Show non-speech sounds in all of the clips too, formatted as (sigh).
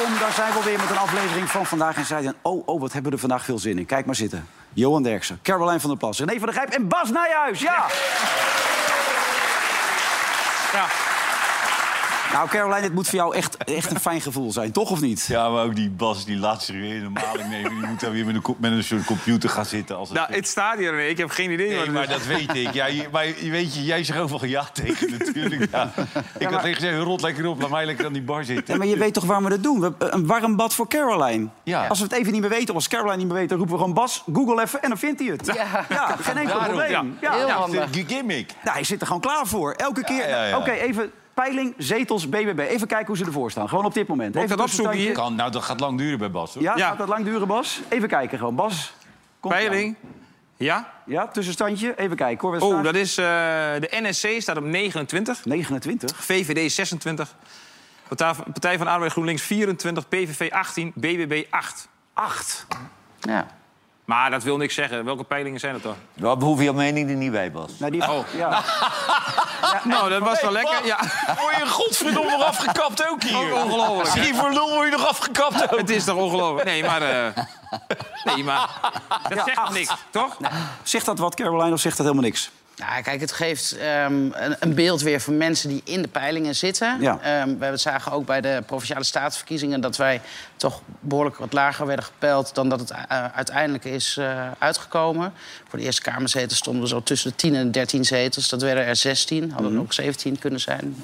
Daar zijn we alweer met een aflevering van Vandaag. En oh, oh, wat hebben we er vandaag veel zin in. Kijk maar zitten. Johan Derksen, Caroline van der Plas, René van der Grijp en Bas Nijhuis. Ja! Ja. Nou, Caroline, dit moet voor jou echt, echt een fijn gevoel zijn, toch of niet? Ja, maar ook die Bas, die laat zich weer in de maling nemen. Die moet dan weer met een, met een soort computer gaan zitten. Als het Nou, het stadion, ik heb geen idee. Nee, maar dat weet ik. Ja, je, maar je weet je, jij zegt overal ja tegen natuurlijk. Ja. Ik had tegen gezegd, rot lekker op, laat mij lekker aan die bar zitten. Ja, maar je weet toch waarom we dat doen? We, een warm bad voor Caroline. Ja. Als we het even niet meer weten, of als Caroline niet meer weet... dan roepen we gewoon Bas, Google even en dan vindt hij het. Ja. geen enkel probleem. Ja. Heel Ja, handig. gimmick. Nou, hij zit er gewoon klaar voor. Elke keer. ja, ja. Oké, even peiling, zetels, BBB. Even kijken hoe ze ervoor staan. Gewoon op dit moment. Moet ik even dat opzoeken tussenstandje. Kan, nou, dat gaat lang duren bij Bas. Hoor. Ja, Ja. gaat dat lang duren, Bas? Even kijken gewoon. Bas, komt Peiling. Ja? Ja, tussenstandje. Even kijken hoor. Oh, dat is... eh, de NSC staat op 29. 29. VVD 26. Partij van- Arbeid GroenLinks 24. PVV 18. BBB 8. 8. Ja. Maar dat wil niks zeggen. Welke peilingen zijn dat dan? We behoeven jouw mening er niet bij, Bas. Nou, die... Oh. Ja. (laughs) Nou, dat was wel lekker. Ja. Word je godverdomme nog afgekapt ook hier? Oh, ongelooflijk, voor lul word je nog afgekapt ook. Het is toch ongelooflijk? Nee, maar... eh, nee, maar... Dat Ja, zegt acht. niks, toch? Zegt dat wat, Caroline, of zegt dat helemaal niks? Nou, kijk, het geeft ehm, een, een beeld weer van mensen die in de peilingen zitten. Ja. Ehm, we zagen ook bij de provinciale staatsverkiezingen dat wij toch behoorlijk wat lager werden gepeld dan dat het eh, uiteindelijk is eh, uitgekomen. Voor de Eerste Kamerzetels stonden we zo tussen de 10 en 13 zetels. Dat werden er 16, hadden er ook 17 kunnen zijn,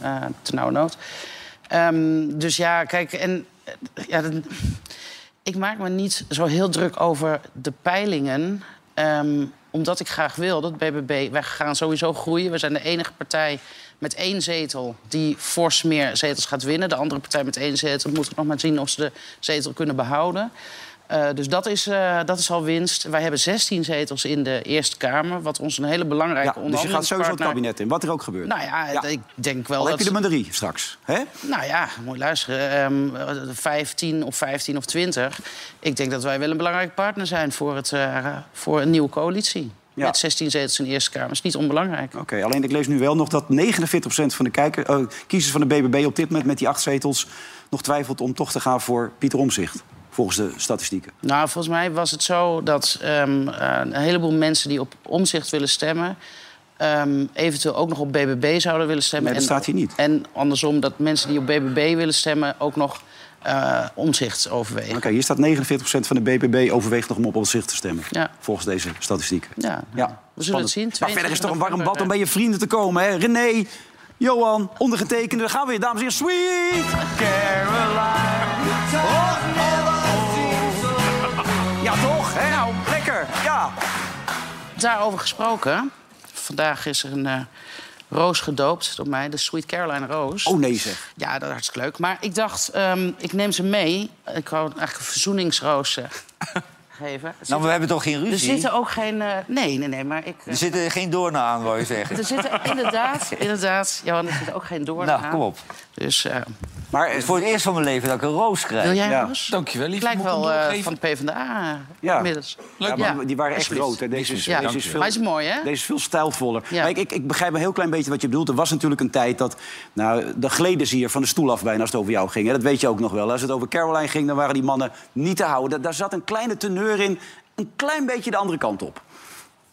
uh, nood. Ehm, dus ja, kijk, en ja, dat- ik maak me niet zo heel druk over de peilingen. Omdat ik graag wil dat BBB... Wij gaan sowieso groeien. We zijn de enige partij met één zetel die fors meer zetels gaat winnen. De andere partij met één zetel moeten we nog maar zien of ze de zetel kunnen behouden. Eh, dus dat is, eh, dat is al winst. Wij hebben 16 zetels in de Eerste Kamer, wat ons een hele belangrijke Ja, dus je gaat sowieso het onderhandelingspartner- kabinet in, wat er ook gebeurt. Nou ja, Ja. ik denk wel Al dat... heb je er maar drie straks. Hè? Nou ja, je luisteren. Ehm 15 of 15 of 20. Ik denk dat wij wel een belangrijke partner zijn voor, het, eh, voor een nieuwe coalitie. Ja. Met 16 zetels in de Eerste Kamer. is niet onbelangrijk. Oké, alleen ik lees nu wel nog dat 49% van de kijker, eh, kiezers van de BBB op dit moment met die acht zetels nog twijfelt om toch te gaan voor Pieter Omzicht. Volgens de statistieken. Nou, volgens mij was het zo dat ehm, eh, een heleboel mensen die op omzicht willen stemmen... ehm, eventueel ook nog op BBB zouden willen stemmen. Nee, dat staat hier niet. En andersom dat mensen die op BBB willen stemmen... ook nog eh omzicht overwegen. Oké, hier staat 49% van de BBB overweegt nog om op Omzicht te stemmen. Ja. Volgens deze statistieken. Ja, Ja, we zullen het zien. Maar verder is toch een warm 22 bad om bij je vrienden te komen, hè? René, Johan, ondergetekende. Daar gaan we weer, dames en heren. Sweet Caroline. Oh, Daarover gesproken. Vandaag is er een eh, roos gedoopt door mij, de Sweet Caroline Roos. Oh nee, zeg. Ja, dat is hartstikke leuk. Maar ik dacht, ehm, ik neem ze mee. Ik wou eigenlijk een verzoeningsroos (laughs) geven. Er, Nou, zit- we hebben toch geen er ruzie? zitten ook geen... eh, nee, nee, nee, maar ik... Er zitten geen doornen aan, wou je zeggen. (laughs) er zitten inderdaad, inderdaad... Johan, er zitten ook geen doornen Nou, aan. kom op. Dus eh, Maar Het is voor het eerst van mijn leven dat ik een roos krijg. wil jij Ja. roos? Dankjewel, lief. Lijkt wel eh, van de PvdA Ja. inmiddels. Ja, maar die waren echt. Hè. Deze is, Ja, deze is veel, maar is mooi, hè? Deze is veel stijlvoller. Ja. Maar ik, ik, ik begrijp een heel klein beetje wat je bedoelt. Er was natuurlijk een tijd dat... Nou, de gleden ze hier van de stoel af bijna als het over jou ging. Hè. Dat weet je ook nog wel. Als het over Caroline ging, dan waren die mannen niet te houden. Daar, daar zat een kleine teneur in. Een klein beetje de andere kant op.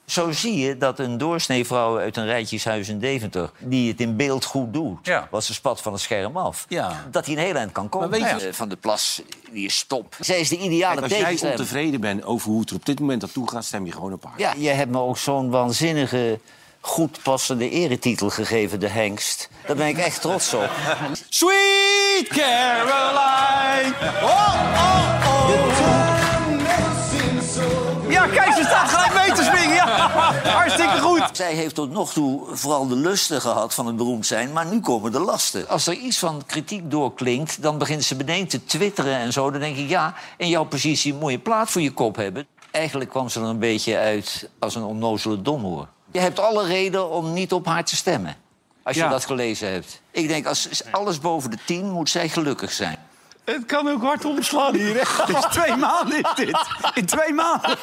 Zo zie je dat een doorsneevrouw uit een rijtjeshuis in Deventer... die het in beeld goed doet, Ja. want ze spat van het scherm af... Ja. dat hij een heel eind kan komen. Maar weet je- Eh, Van de Plas, die is top. Zij is de ideale Kijk, als jij ontevreden bent over hoe het er op dit moment naartoe gaat, stem je gewoon op haar. Ja, je hebt me ook zo'n waanzinnige, goed passende eretitel gegeven, de hengst. Daar ben ik echt trots op. (laughs) Sweet Caroline! Oh, oh, oh! Ja, kijk, ze staat gelijk mee te springen. Ja, (laughs) hartstikke goed. Zij heeft tot nog toe vooral de lusten gehad van het beroemd zijn, maar nu komen de lasten. Als er iets van kritiek doorklinkt, dan begint ze beneden te twitteren en zo. Dan denk ik, ja, in jouw positie moet je plaat voor je kop hebben. Eigenlijk kwam ze er een beetje uit als een onnozele domhoor. Je hebt alle reden om niet op haar te stemmen. Als je Ja. dat gelezen hebt. Ik denk, als alles boven de tien moet zij gelukkig zijn. Het kan ook hard omslaan hier. Het is twee maanden is dit. In twee maanden.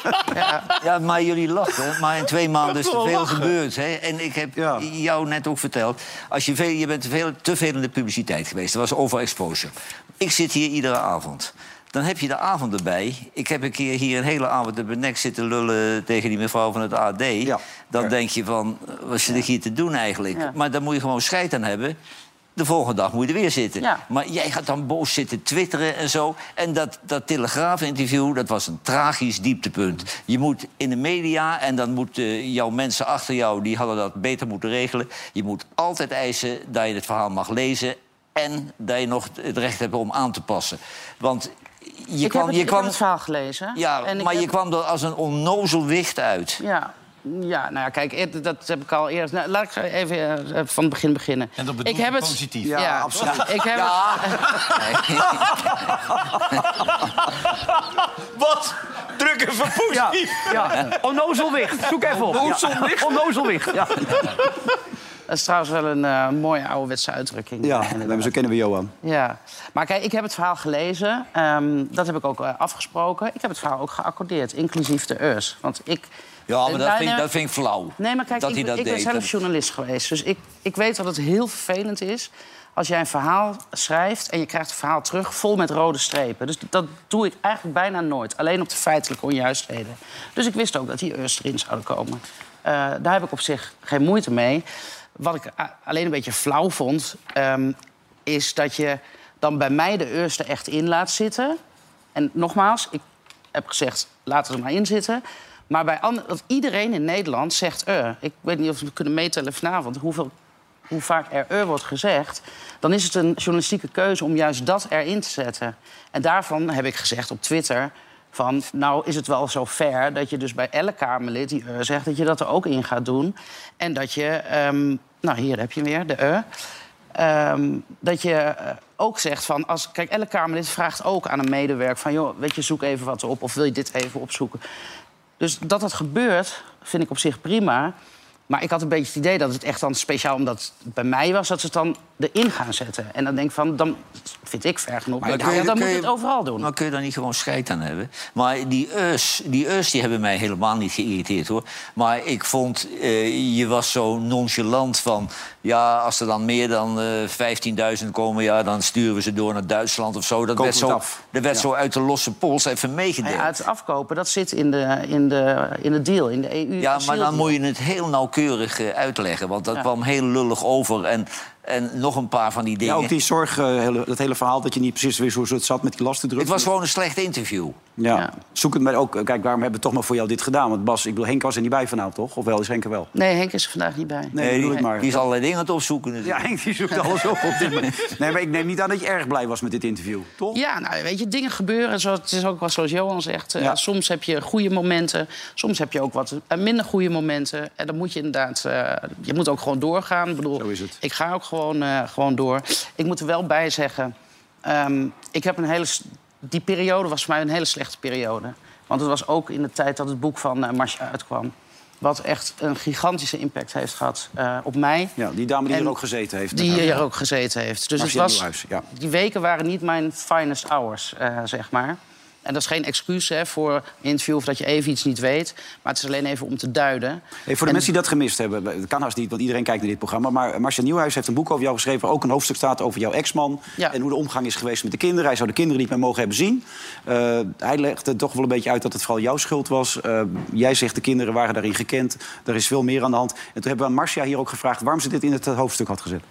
Ja, maar jullie lachen. Maar in twee maanden is er veel lachen. gebeurd. Hè? En ik heb Ja. jou net ook verteld... Als je, veel, je bent te veel, te veel in de publiciteit geweest. Dat was overexposure. Ik zit hier iedere avond. Dan heb je de avond erbij. Ik heb een keer hier een hele avond op mijn nek zitten lullen... tegen die mevrouw van het AD. Ja. Dan Ja. denk je van, wat zit ik hier te doen eigenlijk? Ja. Maar dan moet je gewoon scheid aan hebben... De volgende dag moet je er weer zitten. Ja. Maar jij gaat dan boos zitten twitteren en zo. En dat, dat Telegraaf-interview, dat was een tragisch dieptepunt. Je moet in de media, en dan moeten jouw mensen achter jou... die hadden dat beter moeten regelen. Je moet altijd eisen dat je het verhaal mag lezen... en dat je nog het recht hebt om aan te passen. Want je ik kwam... heb het, je kwam heb het verhaal gelezen. ja, maar je kwam er als een onnozel wicht uit. Ja. Ja, nou ja, kijk, dat heb ik al eerder... Nou, laat ik even eh, van het begin beginnen. En dat bedoel ik heb het, positief. Ja, absoluut. Ik heb Ja. (laughs) Wat? Druk even positief. Ja, onnozelwicht. Zoek even op. Onnozelwicht. Onnozelwicht. Ja, Dat is trouwens wel een eh, mooie ouderwetse uitdrukking. ja zo kennen we Johan. Ja, maar kijk, ik heb het verhaal gelezen. Ehm, dat heb ik ook eh, afgesproken. Ik heb het verhaal ook geaccordeerd, inclusief de urs. Want ik... Ja, maar dat Nou, vind, ik- nee, dat vind ik flauw. Nee, maar kijk, dat ik, dat ik ben zelf journalist geweest. Dus ik, ik weet dat het heel vervelend is als jij een verhaal schrijft... en je krijgt het verhaal terug vol met rode strepen. Dus dat doe ik eigenlijk bijna nooit. Alleen op de feitelijke onjuistheden. Dus ik wist ook dat die urs erin zouden komen. Eh, daar heb ik op zich geen moeite mee. Wat ik alleen een beetje flauw vond... ehm, is dat je dan bij mij de er echt in laat zitten... En nogmaals, ik heb gezegd, laten we er maar in zitten. Maar bij dat iedereen in Nederland zegt eh. Ik weet niet of we kunnen meetellen vanavond hoeveel, hoe vaak er eh wordt gezegd. Dan is het een journalistieke keuze om juist dat erin te zetten. En daarvan heb ik gezegd op Twitter... van, nou is het wel zo fair dat je dus bij elk Kamerlid die eh zegt... dat je dat er ook in gaat doen. En dat je, ehm, nou hier heb je weer, de. Ehm, dat je ook zegt van... Als, kijk, elke Kamerlid vraagt ook aan een medewerker... van, joh, weet je, zoek even wat op... of wil je dit even opzoeken. Dus dat dat gebeurt, vind ik op zich prima. Maar ik had een beetje het idee dat het echt dan speciaal omdat het bij mij was... dat ze het dan erin gaan zetten. En dan denk ik van, dan vind ik ver genoeg. Maar je- dan moet je het overal doen. Maar kun je daar niet gewoon scheid aan hebben? Maar die us, die us die hebben mij helemaal niet geïrriteerd, hoor. Maar ik vond, eh, je was zo nonchalant van... ja, als er dan meer dan eh 15.000 komen... Ja, dan sturen we ze door naar Duitsland of zo. Dat werd, zo, af. dat werd Ja. zo uit de losse pols even meegedeeld. Ja, het afkopen, dat zit in de, in de, in de deal, in de EU. Ja, maar dan moet je het heel nauwkeurig eh, uitleggen. Want dat Ja. kwam heel lullig over. En, en nog een paar van die Ja, dingen. ook die zorg, eh, hele, dat hele verhaal dat je niet precies wist hoe het zat met die lastendruk. Het was gewoon een slecht interview. Ja. Ja. Zoek het maar ook. Kijk, waarom hebben we toch maar voor jou dit gedaan? Want Bas, ik bedoel, Henk was er niet bij vanavond, toch? Of wel, is Henk er wel? Nee, Henk is er vandaag niet bij. Nee, bedoel die, ik maar. die is allerlei dingen aan het opzoeken. Ja, natuurlijk. Henk die zoekt alles op. op dit moment. (laughs) Nee, maar ik neem niet aan dat je erg blij was met dit interview, toch? Ja, nou, weet je, dingen gebeuren. Het is ook wel zoals Johan zegt. eh, Ja. Soms heb je goede momenten. Soms heb je ook wat eh, minder goede momenten. En dan moet je inderdaad... eh, je moet ook gewoon doorgaan. Ik bedoel, Zo is het. Ik ga ook gewoon, eh, gewoon door. Ik moet er wel bij zeggen... ehm, ik heb een hele... Die periode was voor mij een hele slechte periode. Want het was ook in de tijd dat het boek van uh, Marcia uitkwam. Wat echt een gigantische impact heeft gehad eh, op mij. Ja, die dame die En er ook gezeten heeft. Die Ja. hier ook gezeten heeft. Dus het was, Nieuwhuis, ja. die weken waren niet mijn finest hours, zeg maar. En dat is geen excuus hè, voor een interview of dat je even iets niet weet. Maar het is alleen even om te duiden. Hey, voor de En- mensen die dat gemist hebben, dat kan haast niet, want iedereen kijkt naar dit programma. Maar Marcia Nieuwhuis heeft een boek over jou geschreven, waar ook een hoofdstuk staat over jouw ex-man. Ja. En hoe de omgang is geweest met de kinderen. Hij zou de kinderen niet meer mogen hebben zien. Eh, hij legde toch wel een beetje uit dat het vooral jouw schuld was. Eh, jij zegt de kinderen waren daarin gekend. Er is veel meer aan de hand. En toen hebben we aan Marcia hier ook gevraagd waarom ze dit in het eh, hoofdstuk had gezet.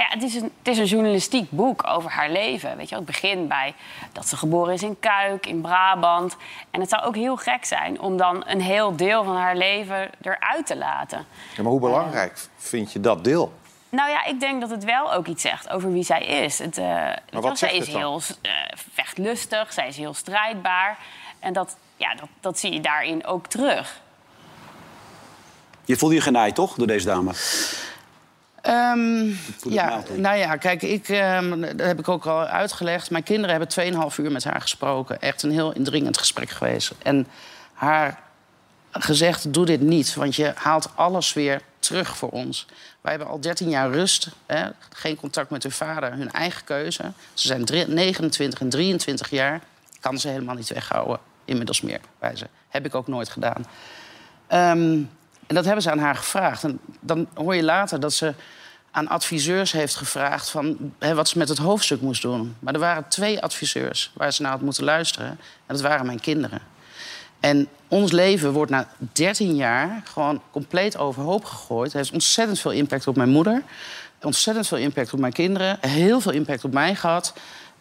Nou ja, het, is een, het is een journalistiek boek over haar leven. Weet je, wel. het begint bij dat ze geboren is in Kuik, in Brabant. En het zou ook heel gek zijn om dan een heel deel van haar leven eruit te laten. Ja, maar hoe belangrijk vind je dat deel? Nou ja, ik denk dat het wel ook iets zegt over wie zij is. Het, eh, je wel, wat zij is het dan? heel eh, vechtlustig, zij is heel strijdbaar. En dat, ja, dat, dat zie je daarin ook terug. Je voelde je genaaid, toch, door deze dame? Ehm, het ja, nou ja, kijk, ik, ehm, dat heb ik ook al uitgelegd. Mijn kinderen hebben 2,5 uur met haar gesproken. Echt een heel indringend gesprek geweest. En haar gezegd, doe dit niet, want je haalt alles weer terug voor ons. Wij hebben al 13 jaar rust, hè, geen contact met hun vader, hun eigen keuze. Ze zijn drie- 29 en 23 jaar. Kan ze helemaal niet weghouden, inmiddels meer. Bij ze. Heb ik ook nooit gedaan. Ehm, en dat hebben ze aan haar gevraagd. En dan hoor je later dat ze aan adviseurs heeft gevraagd... Van, hè, wat ze met het hoofdstuk moest doen. Maar er waren twee adviseurs waar ze naar had moeten luisteren. En dat waren mijn kinderen. En ons leven wordt na 13 jaar gewoon compleet overhoop gegooid. Het heeft ontzettend veel impact op mijn moeder. Ontzettend veel impact op mijn kinderen. Heel veel impact op mij gehad.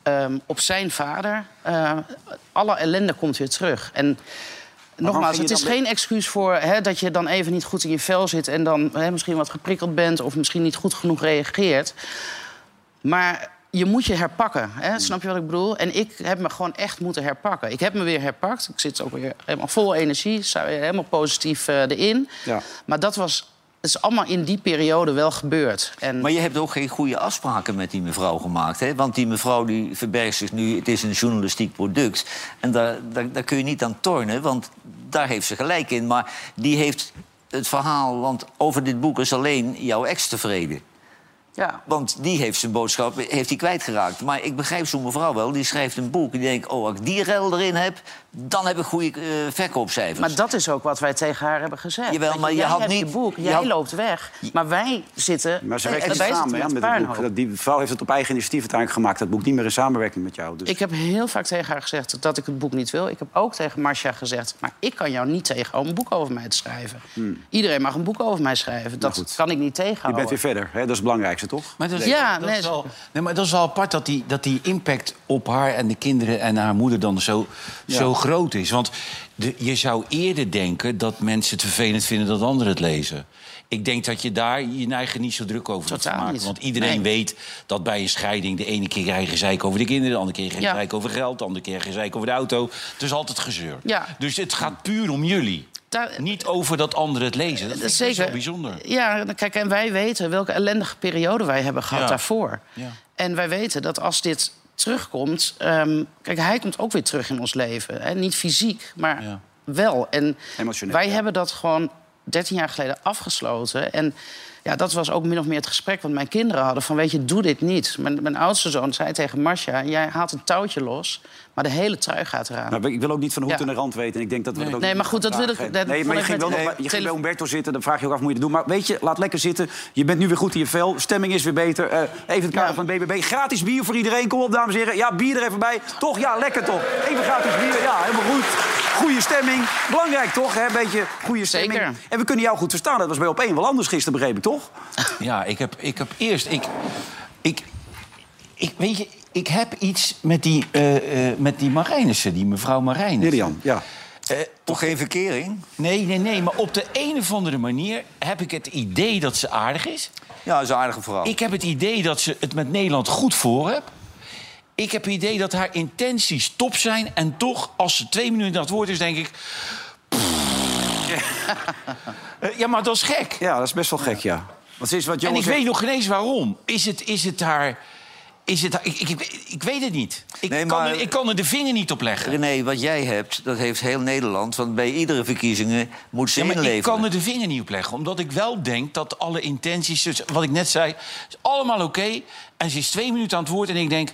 Ehm, op zijn vader. Eh, alle ellende komt weer terug. En nogmaals, het is geen excuus voor hè, dat je dan even niet goed in je vel zit... en dan hè, misschien wat geprikkeld bent of misschien niet goed genoeg reageert. Maar je moet je herpakken. Hè? Snap je wat ik bedoel? En ik heb me gewoon echt moeten herpakken. Ik heb me weer herpakt. Ik zit ook weer helemaal vol energie. Helemaal positief eh, erin. Ja. Maar dat was... Het is allemaal in die periode wel gebeurd. En Maar je hebt ook geen goede afspraken met die mevrouw gemaakt. Hè? Want die mevrouw die verbergt zich nu, het is een journalistiek product. En daar, daar, daar kun je niet aan tornen, want daar heeft ze gelijk in. Maar die heeft het verhaal, want over dit boek is alleen jouw ex tevreden. ja, Want die heeft zijn boodschap heeft hij kwijtgeraakt. Maar ik begrijp zo'n mevrouw wel, die schrijft een boek. Die denkt, oh, als ik die rel erin heb, dan heb ik goede eh, verkoopcijfers. maar dat is ook wat wij tegen haar hebben gezegd. Jawel, je, maar je jij had hebt niet- je boek, je jij had- loopt weg. Maar wij zitten... Maar ze samen met met het boek. Dat- Die vrouw heeft het op eigen initiatief uiteindelijk gemaakt. Dat boek niet meer in samenwerking met jou. Dus. Ik heb heel vaak tegen haar gezegd dat ik het boek niet wil. Ik heb ook tegen Marcia gezegd... maar ik kan jou niet tegenhouden om een boek over mij te schrijven. Iedereen mag een boek over mij schrijven. Dat Hmm. goed. kan ik niet je tegenhouden. bent weer verder. Hè? Dat is het belangrijkste, toch? Maar dat, is, Ja, dat, nee, is wel, nee, maar dat is wel apart dat die, dat die impact op haar en de kinderen en haar moeder dan zo, zo groot is. Want de, je zou eerder denken dat mensen het vervelend vinden dat anderen het lezen. Ik denk dat je daar je eigen niet zo druk over moet maken. niet. Want iedereen Nee. weet dat bij een scheiding... de ene keer je gezeik over de kinderen... de andere keer je Ja. gezeik over geld... de andere keer gezeik over de auto. Het is altijd gezeur. Ja. Dus het gaat puur om jullie. Daar- Niet over dat anderen het lezen. Dat best Zeker. wel bijzonder. Ja, kijk, en wij weten welke ellendige periode wij hebben gehad Ja. daarvoor. Ja. En wij weten dat als dit terugkomt... ehm, kijk, hij komt ook weer terug in ons leven. Hè? Niet fysiek, maar Ja. wel. En Emotioneel, wij ja. hebben dat gewoon 13 jaar geleden afgesloten. En ja, dat was ook min of meer het gesprek wat mijn kinderen hadden. Van, weet je, doe dit niet. Mijn, mijn oudste zoon zei tegen Marcia... jij haalt een touwtje los, maar de hele trui gaat eraan. Maar ik wil ook niet van hoed Ja. en de rand weten. En ik denk dat we het ook Nee, maar goed, dat wil ik- dat Nee, maar je ik ging, wel nog, je ging bij Humberto zitten. Dan vraag je ook af, moet je het doen? Maar weet je, laat lekker zitten. Je bent nu weer goed in je vel. Stemming is weer beter. Eh, even het kader Ja. van het BBB. Gratis bier voor iedereen. Kom op, dames en heren. Ja, bier er even bij. Toch? Ja, lekker toch? Even gratis bier. Ja, helemaal goed. Goede stemming. Belangrijk toch? Hè? Een beetje goede stemming. Zeker. En we kunnen jou goed verstaan. Dat was bij op één wel anders gisteren, begreep ik toch? Ja, ik heb, ik heb eerst... Ik, ik, ik, weet je, ik heb iets met die, eh eh met die Marijnissen, die mevrouw Marijnissen. Lilian, ja. Eh, Toch geen verkering? nee, nee, nee, maar op de een of andere manier heb ik het idee dat ze aardig is. Ja, dat is een aardige vrouw. Ik heb het idee dat ze het met Nederland goed voor heeft. Ik heb het idee dat haar intenties top zijn. En toch, als ze twee minuten aan het woord is, denk ik... (laughs) Eh, ja, maar dat is gek. Ja, dat is best wel gek, ja. Wat is wat En ik zegt? weet nog geen eens waarom. Is het, is het haar... Is het, haar- ik, ik, ik weet het niet. Ik, Nee, kan er, ik kan er de vinger niet op leggen. René, wat jij hebt, dat heeft heel Nederland. Want bij iedere verkiezingen moet ze Ja, maar ik inleveren. kan er de vinger niet op leggen. Omdat ik wel denk dat alle intenties... dus wat ik net zei, is allemaal oké. En ze is twee minuten aan het woord en ik denk...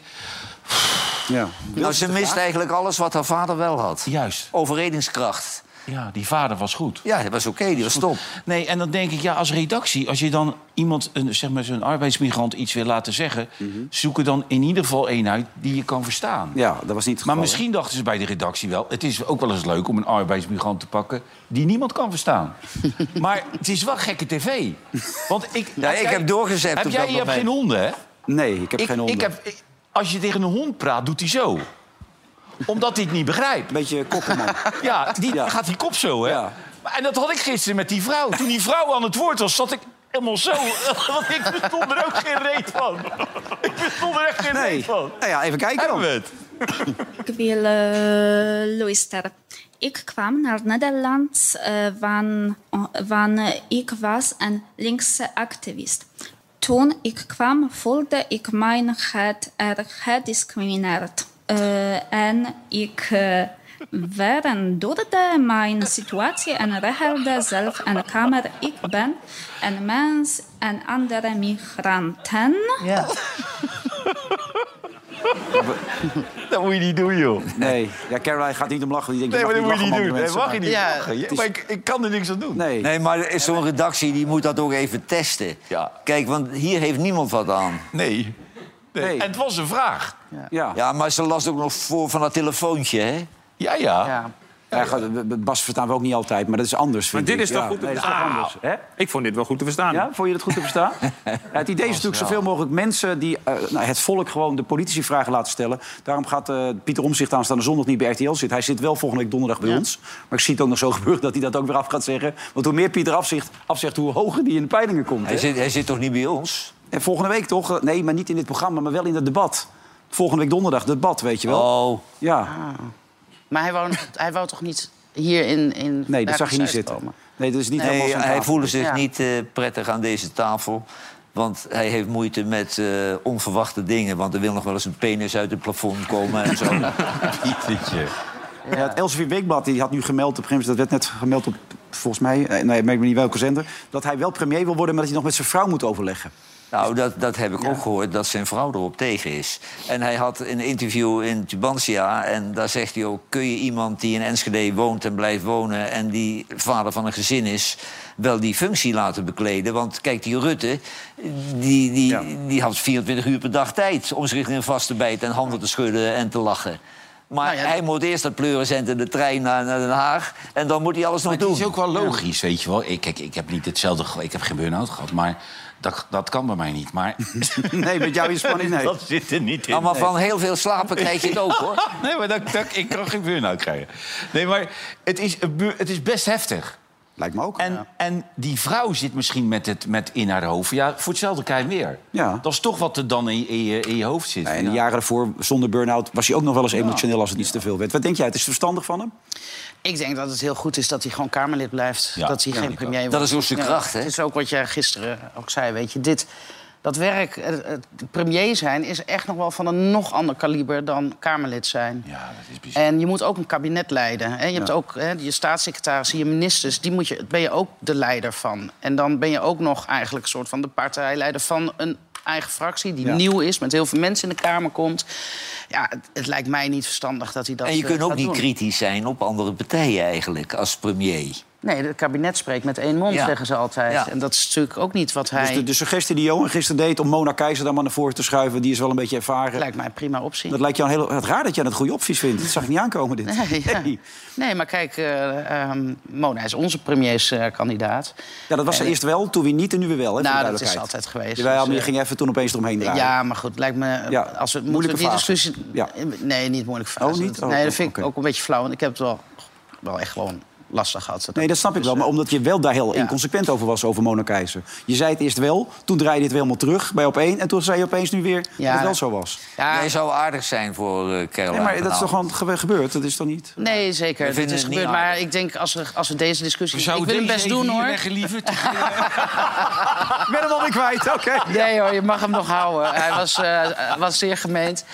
Ja. Nou, ze mist eigenlijk alles wat haar vader wel had. Juist. Overredingskracht. Ja, die vader was goed. Ja, dat was oké, die was top. Nee, en dan denk ik, ja, als redactie... als je dan iemand, een, zeg maar zo'n arbeidsmigrant, iets wil laten zeggen... zoek er dan in ieder geval één uit die je kan verstaan. ja, dat was niet het Maar geval, misschien dachten ze bij de redactie wel... het is ook wel eens leuk om een arbeidsmigrant te pakken... die niemand kan verstaan. (laughs) maar het is wel gekke tv. Want ik, Ja, ik heb doorgezet Heb op jij, dat je hebt geen honden, hè? hè? Nee, ik heb Ik, geen honden. ik heb, ik- als je tegen een hond praat, doet hij zo. Omdat hij het niet begrijpt. Beetje kokkerman. (laughs) Ja, die Ja. gaat die kop zo, hè? Ja. En dat had ik gisteren met die vrouw. Toen die vrouw aan het woord was, zat ik helemaal zo. (laughs) Want ik verstond er ook geen reet van. Ik verstond er echt geen Nee. reet van. Nou ja, even kijken dan. het? Ik wil eh, luisteren. ik kwam naar Nederland uh, van, wanneer ik was een linkse activist. Toen ik kwam voelde ik mij het erg gediscrimineerd. Uh, en ik uh, werd door de mijn situatie en regelde zelf een kamer. Ik ben een mens en andere migranten. Ja. (laughs) (laughs) Dat moet je niet doen, joh. Nee, ja, Caroline gaat niet om lachen. Die denkt, Nee, maar dat moet je niet doen. Nee, mag je niet lachen. is- Maar ik, ik kan er niks aan doen. Nee. Nee, maar er is zo'n redactie die moet dat ook even testen. Ja. Kijk, want hier heeft niemand wat aan. Nee. nee. Nee. En het was een vraag. Ja. Ja, maar ze las ook nog voor van dat telefoontje, hè? Ja, ja. Ja. Ja, Bas verstaan we ook niet altijd, maar dat is anders. Maar dit ik. is toch Ja, goed te verstaan? anders, hè? Ik vond dit wel goed te verstaan. Ja, vond je het goed te verstaan? (laughs) Ja, het idee is natuurlijk zoveel mogelijk mensen die eh, nou, het volk gewoon de politici vragen laten stellen. Daarom gaat eh, Pieter Omzicht aanstaande zondag niet bij RTL zitten. Hij zit wel volgende week donderdag bij ons. Maar ik zie het ook nog zo gebeuren dat hij dat ook weer af gaat zeggen. Want hoe meer Pieter afzegt, afzegt hoe hoger die in de peilingen komt. Hij zit, hij zit toch niet bij ons? En volgende week toch? Nee, maar niet in dit programma, maar wel in het debat. Volgende week donderdag, debat, weet je wel. Oh, Ja, Maar hij wou, hij wou toch niet hier in... in nee, dat zag je niet zitten. komen? Nee, dat is niet helemaal nee, zijn hij voelde zich Ja. niet eh, prettig aan deze tafel. Want hij heeft moeite met eh, onverwachte dingen. Want er wil nog wel eens een penis uit het plafond komen en zo. (laughs) Pietertje. Ja, het Elsevier Weekblad die had nu gemeld, op dat werd net gemeld op, volgens mij, eh, nee, ik weet niet welke zender, dat hij wel premier wil worden, maar dat hij nog met zijn vrouw moet overleggen. Nou, dat, dat heb ik ook gehoord, dat zijn vrouw erop tegen is. En hij had een interview in Tubantia en daar zegt hij ook... kun je iemand die in Enschede woont en blijft wonen... en die vader van een gezin is, wel die functie laten bekleden? Want kijk, die Rutte, die, die, Ja. die had 24 uur per dag tijd... om zich in vast te bijten en handen te schudden en te lachen. Maar Nou ja, hij moet eerst dat pleuren in de trein naar, naar Den Haag... en dan moet hij alles nog Maar het doen. is ook wel logisch, weet je wel. Ik, kijk, ik heb niet hetzelfde... Ik heb geen burn-out gehad, maar dat, dat kan bij mij niet. Maar (laughs) Nee, met jou is spanning, nee. dat zit er niet in. Maar van heel veel slapen krijg je het ook, hoor. (laughs) Nee, maar dat, dat, ik kan geen burn-out krijgen. Nee, maar het is, het is best heftig. Lijkt me ook. En, en die vrouw zit misschien met het met in haar hoofd. Ja, voor hetzelfde krijg je weer. Ja. Dat is toch wat er dan in, in, je, in je hoofd zit. Nee, en de Ja. jaren daarvoor, zonder burn-out, was hij ook nog wel eens emotioneel als het iets te veel werd. Wat denk jij, het is verstandig van hem? Ik denk dat het heel goed is dat hij gewoon Kamerlid blijft. Ja, dat hij ja, geen premier wordt. Dat is ook zijn kracht, hè? Het is ook wat jij gisteren ook zei, weet je. Dit, dat werk, het, het premier zijn, is echt nog wel van een nog ander kaliber dan Kamerlid zijn. Ja, dat is bizar. En je moet ook een kabinet leiden. Hè. Je hebt ook hè, je staatssecretarissen, je ministers, die moet je, ben je ook de leider van. En dan ben je ook nog eigenlijk een soort van de partijleider van een eigen fractie... die Ja. nieuw is, met heel veel mensen in de Kamer komt. Ja, het, het lijkt mij niet verstandig dat hij dat En je eh, kunt ook niet doen. kritisch zijn op andere partijen eigenlijk, als premier. Nee, het kabinet spreekt met één mond, Ja. zeggen ze altijd. Ja. En dat is natuurlijk ook niet wat hij... Dus de, de suggestie die Johan gisteren deed om Mona Keizer daar maar naar voren te schuiven... die is wel een beetje ervaren. lijkt mij een prima optie. Dat lijkt jou een heel, het raar dat jij het goede opties vindt. Dat zag ik niet aankomen, dit. Nee, ja. nee, maar kijk, eh, ehm, Mona is onze premierskandidaat. Ja, dat was ze En- eerst wel, toen weer niet en nu weer wel. Hè, nou, dat is altijd geweest. Jawel, Dus, maar je eh, ging even toen opeens eromheen draaien. Ja, maar goed, lijkt me... Ja, Als we, moeilijke we discussie... Ja. Nee, niet moeilijke fase. Oh, niet? Oh, nee, dat oh, vind ik ook een beetje flauw. Want ik heb het wel, wel echt gewoon lastig gehad. Nee, dat snap ik wel. Maar omdat je wel daar heel ja. inconsequent over was, over Mona Keizer. Je zei het eerst wel, toen draaide je het weer helemaal terug bij op één... en toen zei je opeens nu weer dat het wel zo was. Ja, Hij zou aardig zijn voor eh Caroline Nee, maar dat is toch gewoon ge- gebeurd? Dat is toch niet... Nee, zeker. Het vinden is het gebeurd. Maar ik denk, als we, als we deze discussie... Ik wil deze best doen, hoor. lieverd? (laughs) Ik ben hem alweer kwijt, oké. Nee hoor, je mag hem nog houden. Hij was, eh, was zeer gemeend.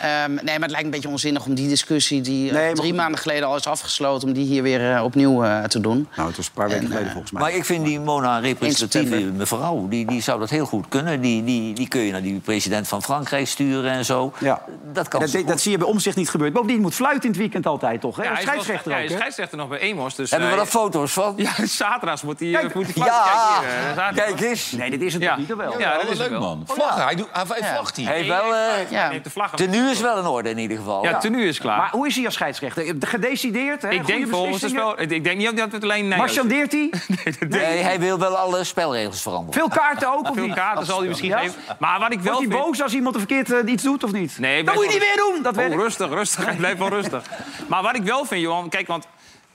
Ehm, nee, maar het lijkt een beetje onzinnig om die discussie... die eh, Nee, drie maanden geleden al is afgesloten... om die hier weer eh, opnieuw eh, te doen. Nou, het was een paar weken En, geleden volgens mij. Maar ik vind die Mona representatieve mevrouw. Die, die zou dat heel goed kunnen. Die, die, die kun je naar die president van Frankrijk sturen en zo. Ja. Dat kan dat, zie je bij omzicht niet gebeuren. Bovendien moet fluiten in het weekend altijd, toch? Hè? Ja, hij scheidsrechter ja, ook, hij is hè? scheidsrechter nog bij Emos. Dus, Hebben we eh, daar foto's van? (laughs) Ja, zaterdags moet hij, Kijk, moet hij fluiten. Ja, Kijk, hier, zaterdag. kijk eens. Nee, dit is het Ja. toch niet, wel? Ja, dat dat is leuk, het wel. man. Vlaggen, hij, doet, hij, vlagt hier. Hij heeft wel... Ja. Neemt de vlag op. tenue is wel in orde in ieder geval. Ja, tenue is klaar. Maar hoe is hij als scheidsrechter? Gedecideerd, hè? ik Goeie denk volgens het spel... Ik denk niet dat het alleen Nijhuis- Marchandeert hij? (laughs) Nee, hij wil wel alle spelregels veranderen. Veel kaarten ook, (laughs) of Veel niet? kaarten zal hij misschien geven. Maar wat ik wel Wordt hij boos als iemand er verkeerd eh, iets doet, of niet? Nee, dat blijf moet je niet meer doen! Dat Oh, rustig, rustig. Hij blijft wel rustig. (laughs) Maar wat ik wel vind, Johan... Kijk, want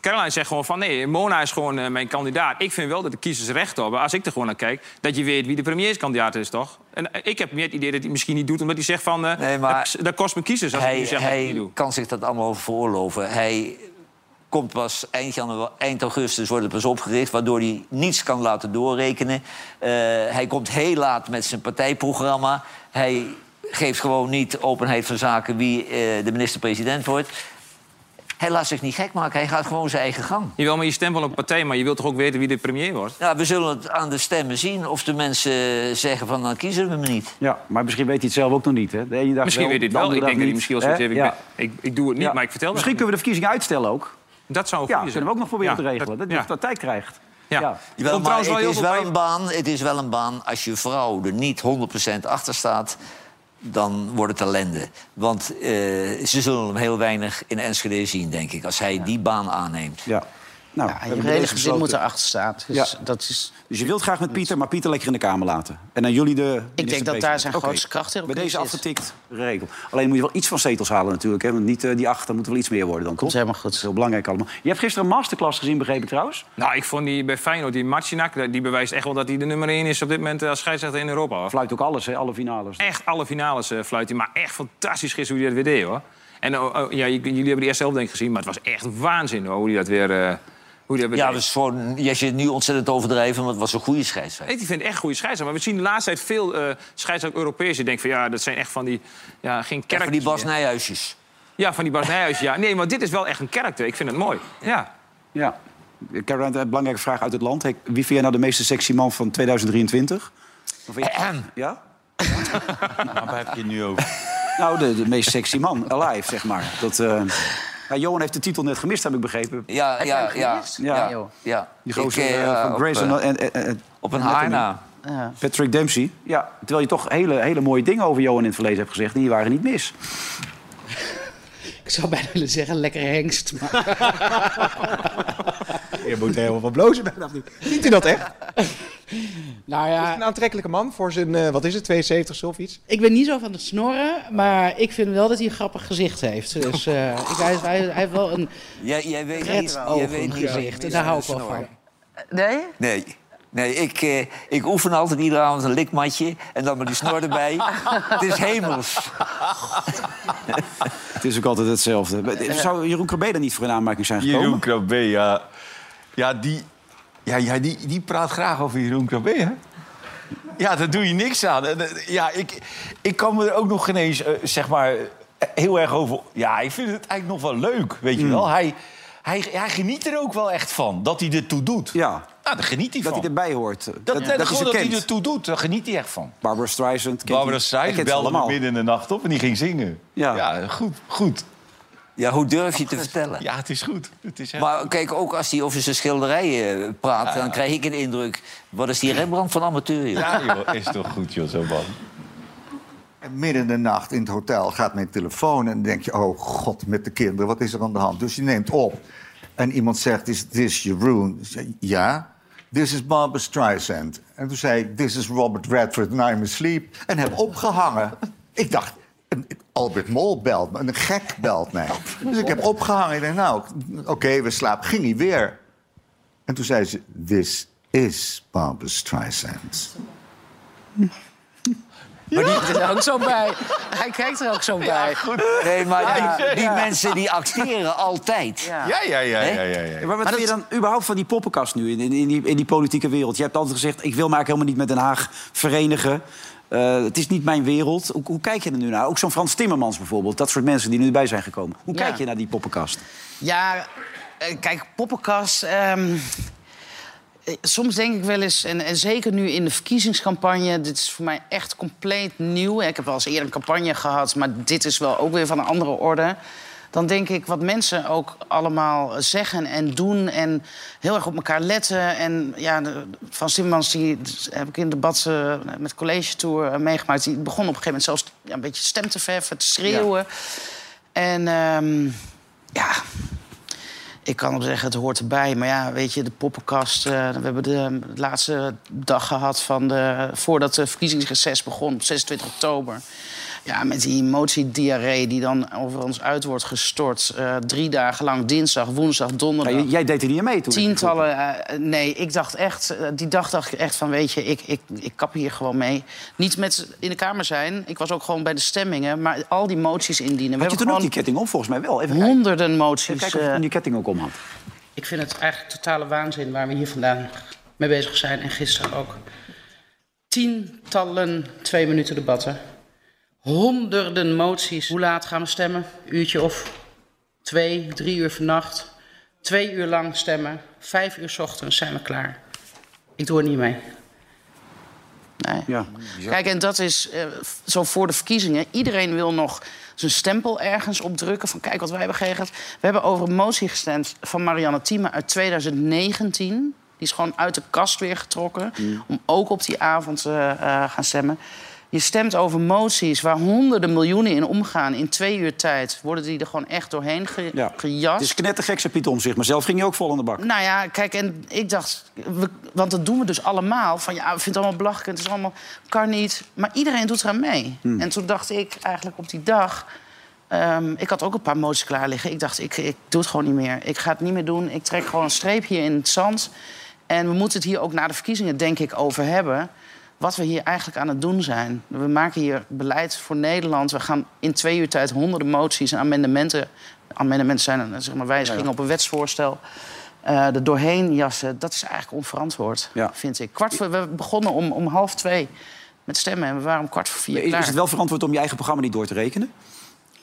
Caroline zegt gewoon van... nee, Mona is gewoon eh, mijn kandidaat. Ik vind wel dat de kiezers recht hebben, als ik er gewoon naar kijk... dat je weet wie de premierskandidaat is, toch? En eh, ik heb meer het idee dat hij misschien niet doet... omdat hij zegt van... eh, Nee, maar dat, dat kost me kiezers als ik Hij, nu zeg dat ik hij niet doe. kan zich dat allemaal veroorloven. Hij komt pas eind, janu- eind augustus wordt het pas opgericht... waardoor hij niets kan laten doorrekenen. Hij komt heel laat met zijn partijprogramma. Hij geeft gewoon niet openheid van zaken wie de minister-president wordt. Hij laat zich niet gek maken, hij gaat gewoon zijn eigen gang. Jawel, maar je stemt wel op een partij, maar je wilt toch ook weten wie de premier wordt? Ja, we zullen het aan de stemmen zien of de mensen zeggen van dan kiezen we me niet. Ja, maar misschien weet hij het zelf ook nog niet. Hè? De ene dag Misschien wel, weet hij het wel. Ik denk dat hij misschien niet. wel zoiets heeft. Ik, ik, doe het niet, Ja. maar ik vertel dat. Misschien kunnen we de verkiezingen uitstellen ook. Dat zou Ja, goede kunnen we ook nog proberen Ja, te regelen. Dat, ja. je dat tijd krijgt. Ja. Ja. Maar wel het, is wel een baan, het is wel een baan, als je vrouw er niet 100% achter staat... dan wordt het ellende. Want eh, ze zullen hem heel weinig in Enschede zien, denk ik... als hij die baan aanneemt. Ja. Nou, Ja, je hele gezin moet erachter staan. Dus Ja. dat is... Dus je wilt graag met Pieter, maar Pieter lekker in de Kamer laten. En dan jullie de Ik denk dat daar zijn Oké. grootste kracht in Bij deze zit. afgetikt regel. Alleen moet je wel iets van zetels halen natuurlijk. Hè? Want niet eh, die acht, dan moet er wel iets meer worden dan, toch? Komt helemaal goed. Dat is heel belangrijk allemaal. Je hebt gisteren een masterclass gezien, begreep ik trouwens. Nou, ik vond die bij Feyenoord, die Marcinak, die bewijst echt wel dat hij de nummer 1 is op dit moment eh, als scheidsrechter in Europa. Hoor. Fluit ook alles, hè? alle finales. Echt alle finales eh, fluit hij, maar echt fantastisch gisteren hoe hij dat weer deed, hoor. En oh, oh, ja, jullie hebben de eerste helft denk ik gezien, maar het was echt waanzin hoor, hoe hij dat weer, eh, hoe Ja, dus voor, je zit nu ontzettend overdrijven, want het was een goede scheidsrechter. Ik vind echt goede scheidsrechter. Maar we zien de laatste tijd veel eh scheidsrechters Europees. Ik denk van ja, dat zijn echt van die. Ja, geen kerk. voor die Bas Nijhuisjes. Ja, van die Bas Nijhuis. Ja, nee, maar dit is wel echt een karakter. Ik vind het mooi. Ja. Ja. Caroline, een belangrijke vraag uit het land. Hey, Wie vind jij nou de meeste sexy man van 2023? Of ik- Ja? (laughs) Waar heb je het nu over? Nou, de, de meest sexy man alive, zeg maar. Dat, eh, ja, Johan heeft de titel net gemist, heb ik begrepen. Ja, ja, ja. Ja. ja, ja. Die gozer eh, eh, van op, Grey's eh, en, en, en- Op een en haar Letterman. na. Patrick Dempsey. Ja, terwijl je toch hele, hele mooie dingen over Johan in het verleden hebt gezegd. En die waren niet mis. (laughs) Ik zou bijna willen zeggen, lekker hengst. Maar... (laughs) Je moet helemaal van blozen bijna. of niet? Ziet u dat echt? (laughs) nou Is het ja, een aantrekkelijke man voor zijn, eh, wat is het, 72 of iets? ik ben niet zo van het snorren, maar ik vind wel dat hij een grappig gezicht heeft. Dus eh, ik, hij, hij, hij heeft wel een Jij, jij weet niet, jij weet niet gezicht. En daar hou ik wel van. Nee? Nee. Nee, ik, eh, ik oefen altijd iedere avond een likmatje en dan met die snor erbij. (laughs) Het is hemels. Het is ook altijd hetzelfde. Zou Jeroen Krabbe er niet voor in aanmerking zijn gekomen? Jeroen Krabbe, ja. Ja, die, ja, ja die, die praat graag over Jeroen Krabbe, hè? Ja, daar doe je niks aan. Eh, Ja, ik, ik kan me er ook nog geen eens, eh, zeg maar, eh, heel erg over... Ja, ik vind het eigenlijk nog wel leuk, weet je wel. Hij, hij, hij geniet er ook wel echt van, dat hij ertoe doet. Ja, Nou, daar geniet hij dat van. hij erbij hoort. dat, dat, dat, dat gewoon dat hij ertoe doet, daar geniet hij echt van. Barbara Streisand. Barbara Streisand belde me allemaal. midden in de nacht op en die ging zingen. Ja. ja goed, goed. Ja, hoe durf je te vertellen? Ja, het is goed. Het is. Maar kijk, ook als hij over zijn schilderijen eh, praat... dan krijg ik een indruk... wat is die Rembrandt van amateur, joh? Ja, joh, is toch goed, joh, zo man. En midden in de nacht in het hotel gaat mijn telefoon en dan denk je... oh god, met de kinderen, wat is er aan de hand? Dus je neemt op en iemand zegt, is this Jeroen? Zeg, Ja. This is Barbara Streisand. En toen zei ik, this is Robert Redford and I'm asleep. En heb opgehangen. Ik dacht, Albert Mol belt me, een gek belt mij. (laughs) Dus ik heb opgehangen. Ik dacht, nou, oké, we slapen. Ging hij weer. En toen zei ze, this is Barbara Streisand. Maar die kijkt (laughs) er ook zo bij. Hij kijkt er ook zo bij. Nee, maar die, Ja. die mensen die acteren altijd. Ja. Ja, ja, ja, ja, ja, ja. Ja, maar wat vind je dan überhaupt van die poppenkast nu in, in, in die, in die politieke wereld? Je hebt altijd gezegd, ik wil me eigenlijk helemaal niet met Den Haag verenigen. Eh, het is niet mijn wereld. Hoe, hoe kijk je er nu naar? Ook zo'n Frans Timmermans bijvoorbeeld. Dat soort mensen die nu bij zijn gekomen. Hoe Ja. kijk je naar die poppenkast? Ja, eh, kijk, poppenkast. ehm, eh, soms denk ik wel eens, en, en zeker nu in de verkiezingscampagne... dit is voor mij echt compleet nieuw. Ik heb wel eens eerder een campagne gehad... maar dit is wel ook weer van een andere orde. Dan denk ik wat mensen ook allemaal zeggen en doen... en heel erg op elkaar letten. En ja, de- Van Timmermans die heb ik in debat eh, met College Tour eh, meegemaakt... die begon op een gegeven moment zelfs ja, een beetje stem te verven, te schreeuwen. En ehm, ja, ik kan wel zeggen, het hoort erbij. Maar ja, weet je, de poppenkast... eh, we hebben de, laatste dag gehad van de, voordat de verkiezingsreces begon, op 26 oktober. Ja, met die emotiediarree die dan over ons uit wordt gestort. eh, drie dagen lang, dinsdag, woensdag, donderdag. Ja, jij deed er niet mee toen. Tientallen, eh, nee, ik dacht echt, eh, die dag dacht ik echt van, weet je, ik, ik, ik kap hier gewoon mee. Niet met in de kamer zijn, ik was ook gewoon bij de stemmingen, maar al die moties indienen. Had je toen ook die ketting om, volgens mij wel? Even kijken. honderden moties. Even kijken of je eh, toen die ketting ook om had. ik vind het eigenlijk totale waanzin waar we hier vandaan mee bezig zijn. En gisteren ook. Tientallen twee minuten debatten. Honderden moties. Hoe laat gaan we stemmen? Uurtje of twee, drie uur vannacht. Twee uur lang stemmen. Vijf uur 's ochtends zijn we klaar. Ik doe er niet mee. Nee. Ja. Kijk, en dat is eh, zo voor de verkiezingen. Iedereen wil nog zijn stempel ergens opdrukken. Van kijk wat wij hebben geregeld. We hebben over een motie gestemd van Marianne Thieme uit 2019. Die is gewoon uit de kast weer getrokken. Om ook op die avond eh eh, gaan stemmen. Je stemt over moties waar honderden miljoenen in omgaan. In twee uur tijd worden die er gewoon echt doorheen ge Ja. gejast. Het is knettergek, zei Piet Omzicht. Maar zelf ging je ook vol in de bak. Nou ja, kijk, en ik dacht, we- want dat doen we dus allemaal. Van ja, we vinden het allemaal belachelijk, en het is allemaal, kan niet. Maar iedereen doet eraan mee. En toen dacht ik eigenlijk op die dag, ehm, ik had ook een paar moties klaar liggen. Ik dacht, ik, ik doe het gewoon niet meer. Ik ga het niet meer doen. Ik trek gewoon een streep hier in het zand. En we moeten het hier ook na de verkiezingen, denk ik, over hebben. Wat we hier eigenlijk aan het doen zijn. We maken hier beleid voor Nederland. We gaan in twee uur tijd honderden moties en amendementen. Amendementen zijn zeg maar, wijzigingen op een wetsvoorstel. eh er doorheen jassen, dat is eigenlijk onverantwoord, Ja. vind ik. Kwart voor, we begonnen om, om half twee met stemmen en we waren om kwart voor vier Is, klaar. is het wel verantwoord om je eigen programma niet door te rekenen?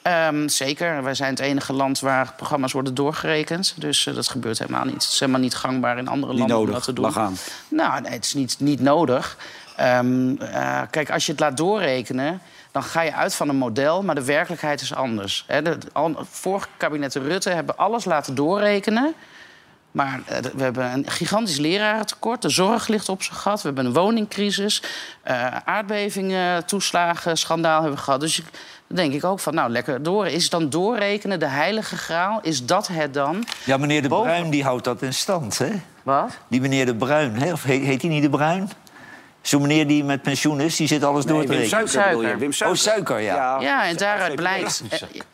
Ehm, zeker. Wij zijn het enige land waar programma's worden doorgerekend. Dus eh, dat gebeurt helemaal niet. Het is helemaal niet gangbaar in andere Niet landen om nodig. dat te doen. Lag aan. Nou, nee, het is niet, niet nodig. Ehm, eh, kijk, als je het laat doorrekenen, dan ga je uit van een model, maar de werkelijkheid is anders. Hè, de, al, vorige kabinetten Rutte hebben alles laten doorrekenen. Maar eh, we hebben een gigantisch lerarentekort. De zorg ligt op zijn gat. We hebben een woningcrisis. eh aardbevingen, toeslagen, schandaal hebben we gehad. Dus ik, dan denk ik ook van, nou, lekker door. Is dan doorrekenen de heilige graal? Is dat het dan? Ja, meneer De Boven- Bruin die houdt dat in stand, hè? Wat? Die meneer De Bruin, hè? of heet hij niet De Bruin? Zo'n meneer die met pensioen is, die zit alles door te Wim rekenen. Suiker? Wim Suiker. Oh, suiker, ja. Ja, en daaruit blijkt.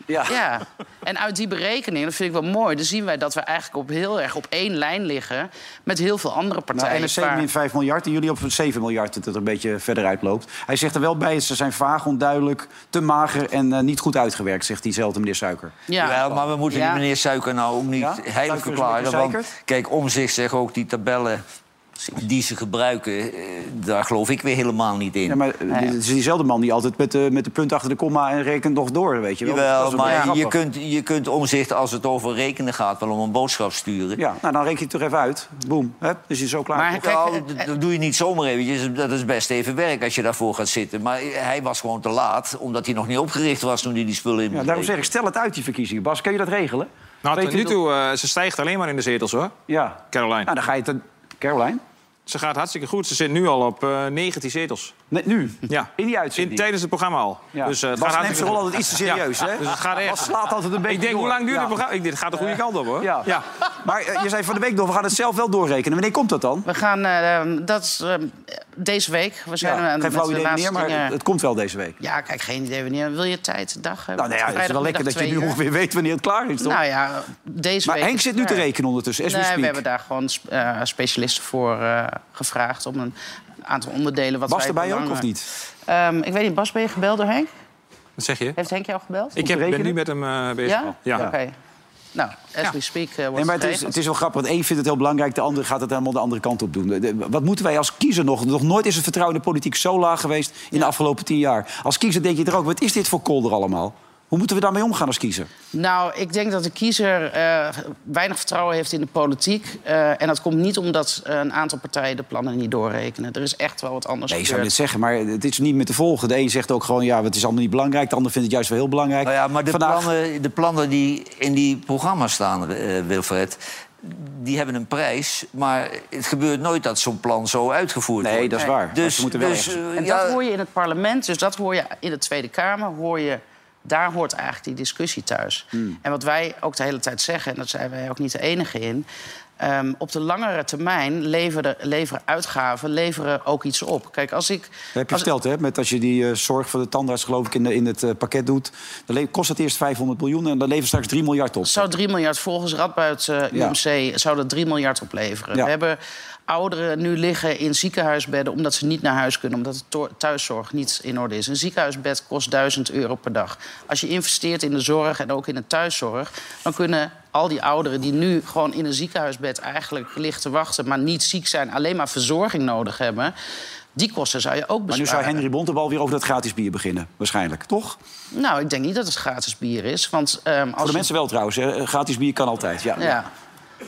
Ja. Ja. En uit die berekening, dat vind ik wel mooi, dan zien wij dat we eigenlijk op heel erg op één lijn liggen met heel veel andere Nou, partijen. NRC waar- min 5 miljard en jullie op 7 miljard dat het er een beetje verder uitloopt. Hij zegt er wel bij, ze zijn vaag, onduidelijk, te mager en eh, niet goed uitgewerkt, zegt diezelfde meneer Suiker. Ja. Maar we moeten Ja. die meneer Suiker nou ook niet Ja? heilig verklaren. Want kijk, om zich zeggen ook die tabellen die ze gebruiken, eh, daar geloof ik weer helemaal niet in. Ja, maar eh, het is diezelfde man die altijd met de, met de punt achter de komma en rekent nog door, weet je wel. Jawel, maar je kunt, je kunt omzicht als het over rekenen gaat wel om een boodschap sturen. Ja, nou dan reken je het toch even uit. Boom, hè? dus je is zo klaar. Maar kijk, Nou, eh, dat doe je niet zomaar eventjes. Dat is best even werk als je daarvoor gaat zitten. Maar hij was gewoon te laat, omdat hij nog niet opgericht was toen hij die spullen in ja, daarom zeg ik, stel het uit, die verkiezingen. Bas, kun je dat regelen? Nou, tot nu 22 toe, eh, ze stijgt alleen maar in de zetels, hoor. Ja. Caroline. Nou, dan ga je het... Caroline? Ze gaat hartstikke goed. Ze zit nu al op eh 19 zetels. Nee, nu? Ja. In die In, uitzending? tijdens het programma al. Ja. Dus, eh, het Bas gaat neemt zijn rol altijd iets te serieus, Ja. hè? Dus het gaat echt... Bas slaat altijd een beetje Ik denk, door. hoe lang duurt Ja. het programma? Ik, dit gaat de goede kant op, hoor. Ja. Maar eh, je zei van de week nog, we gaan het zelf wel doorrekenen. Wanneer komt dat dan? We gaan, eh, dat is deze week. We zijn Ja, aan- geen flauw idee maar dingen- het komt wel deze week. Ja, kijk, geen idee wanneer. Wil je tijd, dag hebben? Nou, nee, ja, het is wel lekker dat je nu ongeveer weet wanneer het klaar is, toch? Nou ja, deze maar week... Henk is zit nu te rekenen ondertussen, as Nee, speak. we hebben daar gewoon eh, specialisten voor eh, gevraagd... om een aantal onderdelen... Wat Bas wij erbij ook, of niet? Ehm, ik weet niet, Bas, ben je gebeld door Henk? Wat zeg je? Heeft Henk jou gebeld? Ik heb, ben nu met hem eh, bezig. Ja? al. ja. Oké. Nou, as we speak eh, wordt Nee, maar het is, het is wel grappig. Want één vindt het heel belangrijk, de andere gaat het helemaal de andere kant op doen. De- de- Wat moeten wij als kiezer nog? Nog nooit is het vertrouwen in de politiek zo laag geweest in de afgelopen tien jaar. Als kiezer denk je er ook, wat is dit voor kolder allemaal? Hoe moeten we daarmee omgaan als kiezer? Nou, ik denk dat de kiezer eh, weinig vertrouwen heeft in de politiek. Eh, en dat komt niet omdat een aantal partijen de plannen niet doorrekenen. Er is echt wel wat anders Nee, je zou gebeurd. dit zeggen, maar het is niet meer te volgen. De een zegt ook gewoon, ja, het is allemaal niet belangrijk. De ander vindt het juist wel heel belangrijk. Nou ja, maar de, Vandaag- plannen, de plannen die in die programma's staan, eh, Wilfred... die hebben een prijs, maar het gebeurt nooit dat zo'n plan zo uitgevoerd wordt. Nee, dat is waar. Dus, ze moeten wel dus ergens- eh, En ja, dat hoor je in het parlement, dus dat hoor je in de Tweede Kamer... hoor je Daar hoort eigenlijk die discussie thuis. Hmm. En wat wij ook de hele tijd zeggen, en daar zijn wij ook niet de enige in... ehm, op de langere termijn leveren, leveren uitgaven leveren ook iets op. Kijk, als ik... Dat heb je verteld, hè? Met als je die eh, zorg voor de tandarts, geloof ik, in, de, in het eh, pakket doet. Dan kost het eerst 500 miljoen en dan levert straks 3 miljard op. zou 3 miljard volgens Radboud eh, Ja. UMC zou dat 3 miljard opleveren. Ja. We hebben ouderen nu liggen in ziekenhuisbedden omdat ze niet naar huis kunnen, omdat de thuiszorg niet in orde is. Een ziekenhuisbed kost 1000 euro per dag. Als je investeert in de zorg en ook in de thuiszorg, dan kunnen al die ouderen die nu gewoon in een ziekenhuisbed eigenlijk liggen te wachten, maar niet ziek zijn, alleen maar verzorging nodig hebben. Die kosten zou je ook besparen. Maar nu zou Henry Bontebal weer over dat gratis bier beginnen, waarschijnlijk, toch? Nou, ik denk niet dat het gratis bier is. Want, ehm, als Voor de mensen wel trouwens, hè? gratis bier kan altijd. Ja. Ja.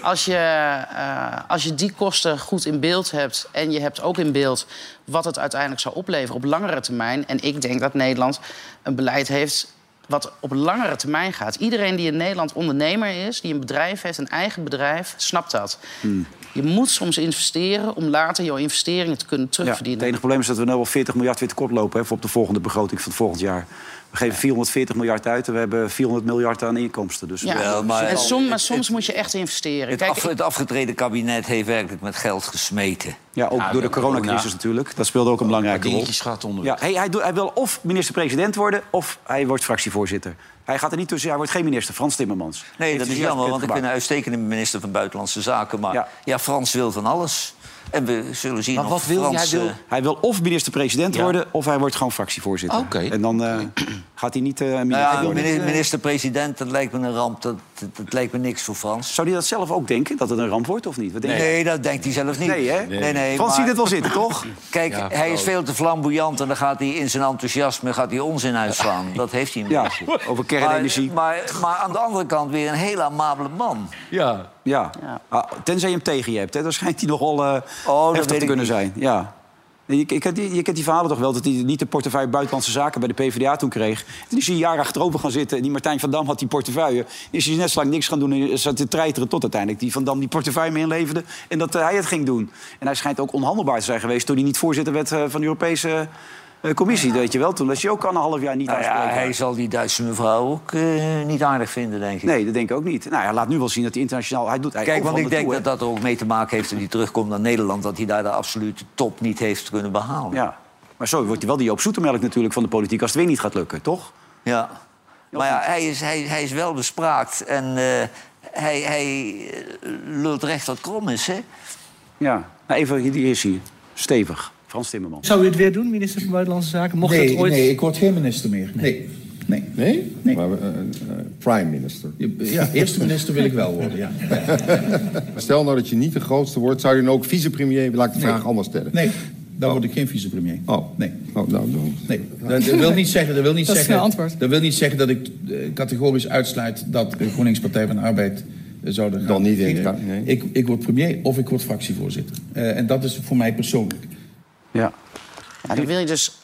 Als je, eh, als je die kosten goed in beeld hebt en je hebt ook in beeld wat het uiteindelijk zou opleveren op langere termijn. En ik denk dat Nederland een beleid heeft wat op langere termijn gaat. Iedereen die in Nederland ondernemer is, die een bedrijf heeft, een eigen bedrijf, snapt dat. Hmm. Je moet soms investeren om later jouw investeringen te kunnen Ja, terugverdienen. het enige probleem is dat we nu al 40 miljard weer tekort lopen hè, voor op de volgende begroting van het volgend jaar. We geven 440 miljard uit en we hebben 400 miljard aan inkomsten. Dus Ja, Wel, maar- en som- maar soms moet je echt investeren. Het, Kijk, af, het afgetreden kabinet heeft werkelijk met geld gesmeten. Ja, ook Ja, door de coronacrisis corona. natuurlijk. Dat speelde ook een belangrijke rol. Gaat onder. Ja, hij, hij, wil of minister-president worden of hij wordt fractievoorzitter. Hij gaat er niet tussen, hij wordt geen minister. Frans Timmermans. Nee, dat is jammer, want ik vind een uitstekende minister van Buitenlandse Zaken. Maar Ja. ja, Frans wil van alles. En we zullen zien Maar of wat wil hij? Frans... Hij wil, eh, hij wil of minister-president Ja. worden of hij wordt gewoon fractievoorzitter. Oké. En dan eh, gaat hij niet nou minister ja, minister-president, dat lijkt me een ramp. Dat, dat, dat lijkt me niks voor Frans. Zou hij dat zelf ook denken, dat het een ramp wordt of niet? Wat denk Nee, je? dat denkt hij zelf niet. Nee, hè? Nee, nee, Frans maar- ziet het wel zitten, toch? (laughs) Kijk, Ja, hij is veel te flamboyant en dan gaat hij in zijn enthousiasme gaat hij onzin uitslaan. (laughs) Dat heeft hij niet. Ja, over kernenergie. Maar, maar, maar aan de andere kant weer een heel amabele man. Ja. Ja. Ah, tenzij je hem tegen je hebt, hè? dan schijnt hij nogal eh Oh, dat heftig te kunnen niet. zijn. Ja. Je, kent die, je kent die verhalen toch wel, dat hij niet de portefeuille Buitenlandse Zaken bij de PvdA toen kreeg. Toen is hij een jaar achterover gaan zitten en die Martijn van Dam had die portefeuille. Is hij net zo lang niks gaan doen en zat te treiteren tot uiteindelijk die van Dam die portefeuille mee inleverde. En dat eh, hij het ging doen. En hij schijnt ook onhandelbaar te zijn geweest toen hij niet voorzitter werd eh, van de Europese Commissie. Weet je wel, toen was hij ook al een half jaar niet Nou ja, hij zal die Duitse mevrouw ook eh, niet aardig vinden, denk ik. Nee, dat denk ik ook niet. Nou, hij laat nu wel zien dat hij internationaal... Hij doet, hij Kijk, want ik denk dat dat er ook mee te maken heeft... dat hij terugkomt naar Nederland... dat hij daar de absolute top niet heeft kunnen behalen. Ja. Maar zo wordt hij wel die Joop Zoetemelk natuurlijk van de politiek... als het weer niet gaat lukken, toch? Ja. Maar ja, hij is, hij, hij is wel bespraakt en eh, hij, hij eh, lult recht wat krom is, hè? Ja. Nou, even, die is hier. Stevig. Frans Timmermans. Zou u het weer doen, minister van Buitenlandse Zaken? Mocht nee, het ooit... nee, ik word geen minister meer. Nee. Nee? Nee? Nee. Maar, eh, eh, prime minister. Ja, eerste minister wil ik wel worden, ja. (laughs) Stel nou dat je niet de grootste wordt, zou je dan ook vicepremier... Laat ik de Nee. vraag anders stellen. Nee, dan word ik geen vicepremier. Oh. Nee. Oh, nou, dan... Nee, dat, dat wil niet zeggen, dat wil niet Dat is zeggen, antwoord. Dat wil niet zeggen dat ik eh, categorisch uitsluit dat de GroenLinks Partij van de Arbeid zouden gaan. Dan niet in, nee. ik, ik word premier of ik word fractievoorzitter. Eh, en dat is voor mij persoonlijk. Ja. Ja, dan wil je dus,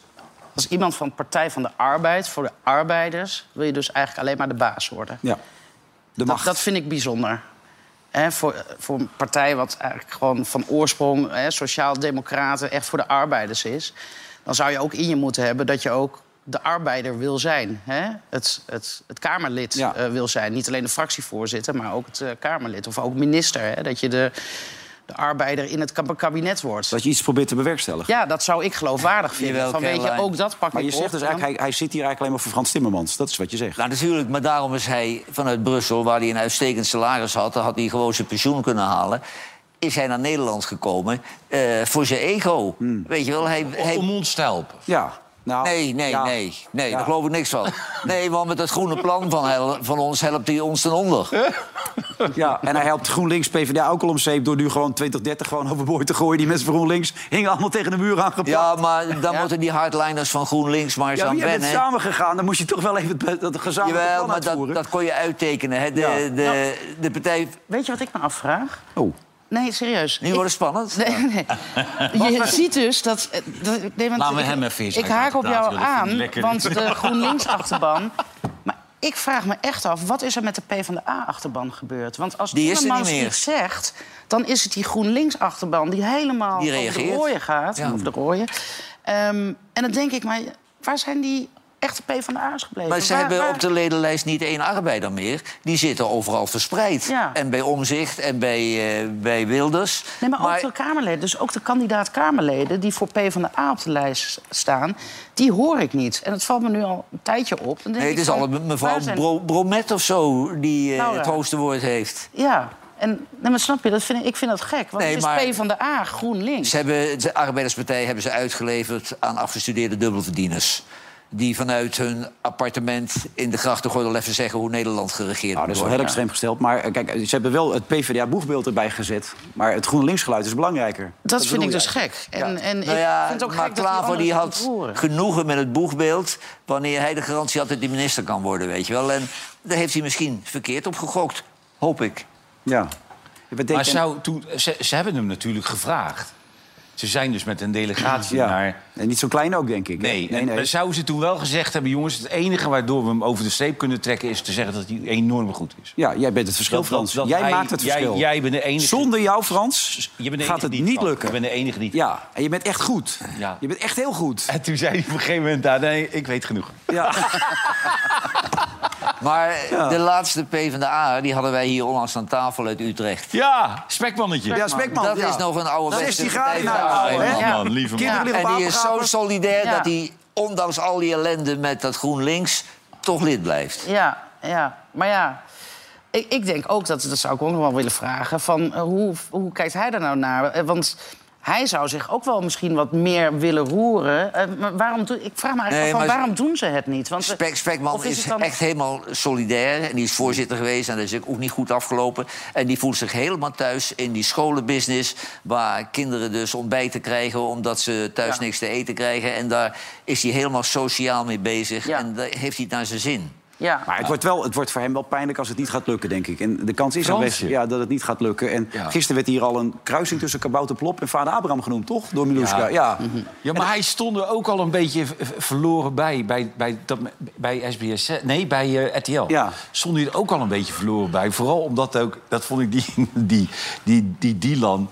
als iemand van Partij van de Arbeid, voor de arbeiders, wil je dus eigenlijk alleen maar de baas worden. Ja. De Dat, macht. dat vind ik bijzonder. Voor, voor een partij wat eigenlijk gewoon van oorsprong, sociaal-democraten, echt voor de arbeiders is. Dan zou je ook in je moeten hebben dat je ook de arbeider wil zijn. Hè? Het, het, het Kamerlid Ja. eh, wil zijn. Niet alleen de fractievoorzitter, maar ook het eh, Kamerlid. Of ook minister. Hè? Dat je de, de arbeider in het kab- kabinet wordt. Dat je iets probeert te bewerkstelligen. Ja, dat zou ik geloofwaardig vinden. Jawel, van, weet je, ook dat pak Maar ik je zegt op dus en dan- eigenlijk, hij, hij zit hier eigenlijk alleen maar voor Frans Timmermans. Dat is wat je zegt. Nou, natuurlijk, maar daarom is hij vanuit Brussel... waar hij een uitstekend salaris had... dan had hij gewoon zijn pensioen kunnen halen... is hij naar Nederland gekomen eh, voor zijn ego. Weet je wel, hij... hij... Om ons te helpen. Ja. Nou, Nee, nee, ja. nee. Nee, Ja. daar geloof ik niks van. Nee, want met dat groene plan van, hel- van ons helpt hij ons ten onder. Ja, en hij helpt GroenLinks PvdA ook al om zeep... door nu gewoon 2030 gewoon overboord te gooien. Die mensen van GroenLinks hingen allemaal tegen de muur aangepakt. Ja, maar dan moeten die hardliners van GroenLinks maar eens Ja, aan maar jij bent wennen. samen gegaan, dan moest je toch wel even het- dat gezamenlijke Jawel, plan maar dat, dat kon je uittekenen. Hè. De, Ja. de, de partij... Weet je wat ik me afvraag? Oh. Nee, serieus. Nu wordt het spannend. Nee, nee. (laughs) Je ziet dus dat... eh, dat nee, want Laten we ik- hem even Ik haak op jou aan, want de GroenLinks-achterban... (laughs) Maar ik vraag me echt af, wat is er met de PvdA-achterban gebeurd? Want als Die Timmermans iets zegt... dan is het die GroenLinks-achterban die helemaal Die over de rooien gaat. Ja. Over de rooien. En dan denk ik, maar waar zijn die echte PvdA's gebleven. Maar ze Waar- hebben waar- op de ledenlijst niet één arbeider meer. Die zitten overal verspreid. Ja. En bij Omzicht en bij, eh, bij Wilders. Nee, maar, ook de Kamerleden, dus ook de kandidaat-Kamerleden... die voor PvdA op de lijst staan, die hoor ik niet. En het valt me nu al een tijdje op. Nee, het is van, al een mevrouw waar zijn- Bro Bromet of zo die eh, het hoogste woord heeft. Ja, en nee, maar snap je, dat vind ik, ik vind dat gek. Want Nee, het is maar- PvdA, GroenLinks. Ze hebben, de Arbeiderspartij hebben ze uitgeleverd aan afgestudeerde dubbelverdieners. Die vanuit hun appartement in de grachtengordel even zeggen hoe Nederland geregeerd Nou, dat is wel heel worden. extreem gesteld. Maar eh, kijk, ze hebben wel het PvdA-boegbeeld erbij gezet. Maar het GroenLinks-geluid is belangrijker. Dat vind ik dus gek. En, en Nou ik ja, vind het ook maar gek dat die Klaver anderen die had genoegen met het boegbeeld... wanneer hij de garantie had dat hij minister kan worden, weet je wel. En daar heeft hij misschien verkeerd op gegokt, hoop ik. Ja. Maar zou toen, ze, ze hebben hem natuurlijk gevraagd. Ze zijn dus met een delegatie (clears throat) Ja. naar... En niet zo klein ook, denk ik. Nee, nee, en nee. zouden ze toen wel gezegd hebben... jongens, het enige waardoor we hem over de streep kunnen trekken... is te zeggen dat hij enorm goed is. Ja, jij bent het verschil, Dat- Frans. dat jij hij- maakt het jij- verschil. jij bent de enige- Zonder jou, Frans, Je bent gaat het niet lukken. Je bent de enige die het Ja, en je bent echt goed. Ja. Je bent echt heel goed. En toen zei hij op een gegeven moment... daar, nee, ik weet genoeg. Ja. (laughs) Maar Ja. de laatste PvdA, die hadden wij hier onlangs aan tafel uit Utrecht. Ja, spekmannetje. Ja, Spekman. Dat ja. is nog een oude Dat is die Partij nou, lieve man. En die is zo solidair Ja. dat hij, ondanks al die ellende met dat GroenLinks, toch lid blijft. Ja, ja. Maar ja, ik, ik denk ook, dat, dat zou ik ook nog wel willen vragen... van eh, hoe, hoe kijkt hij daar nou naar? Eh, Want hij zou zich ook wel misschien wat meer willen roeren. Eh, maar waarom doe, ik vraag me eigenlijk Nee, af van, waarom doen ze het niet? Want, eh, Spek, Spekman is, dan- echt helemaal solidair. En die is voorzitter geweest en dat is ook niet goed afgelopen. En die voelt zich helemaal thuis in die scholenbusiness... waar kinderen dus ontbijten krijgen omdat ze thuis Ja. niks te eten krijgen. En daar is hij helemaal sociaal mee bezig. Ja. En daar heeft hij het naar zijn zin. Ja. Maar het wordt, wel, het wordt voor hem wel pijnlijk als het niet gaat lukken, denk ik. En de kans is aanwezig Fransje. ja, dat het niet gaat lukken. En Ja. gisteren werd hier al een kruising tussen Kabouter Plop en vader Abraham genoemd, toch? Door Miluska. Ja. Ja. Ja. Ja, maar hij stond er ook al een beetje verloren bij. Bij, bij, dat, bij SBS. Nee, bij eh, RTL. Ja. Stond hij er ook al een beetje verloren bij. Vooral omdat ook, dat vond ik die, (laughs) die, die, die Dylan.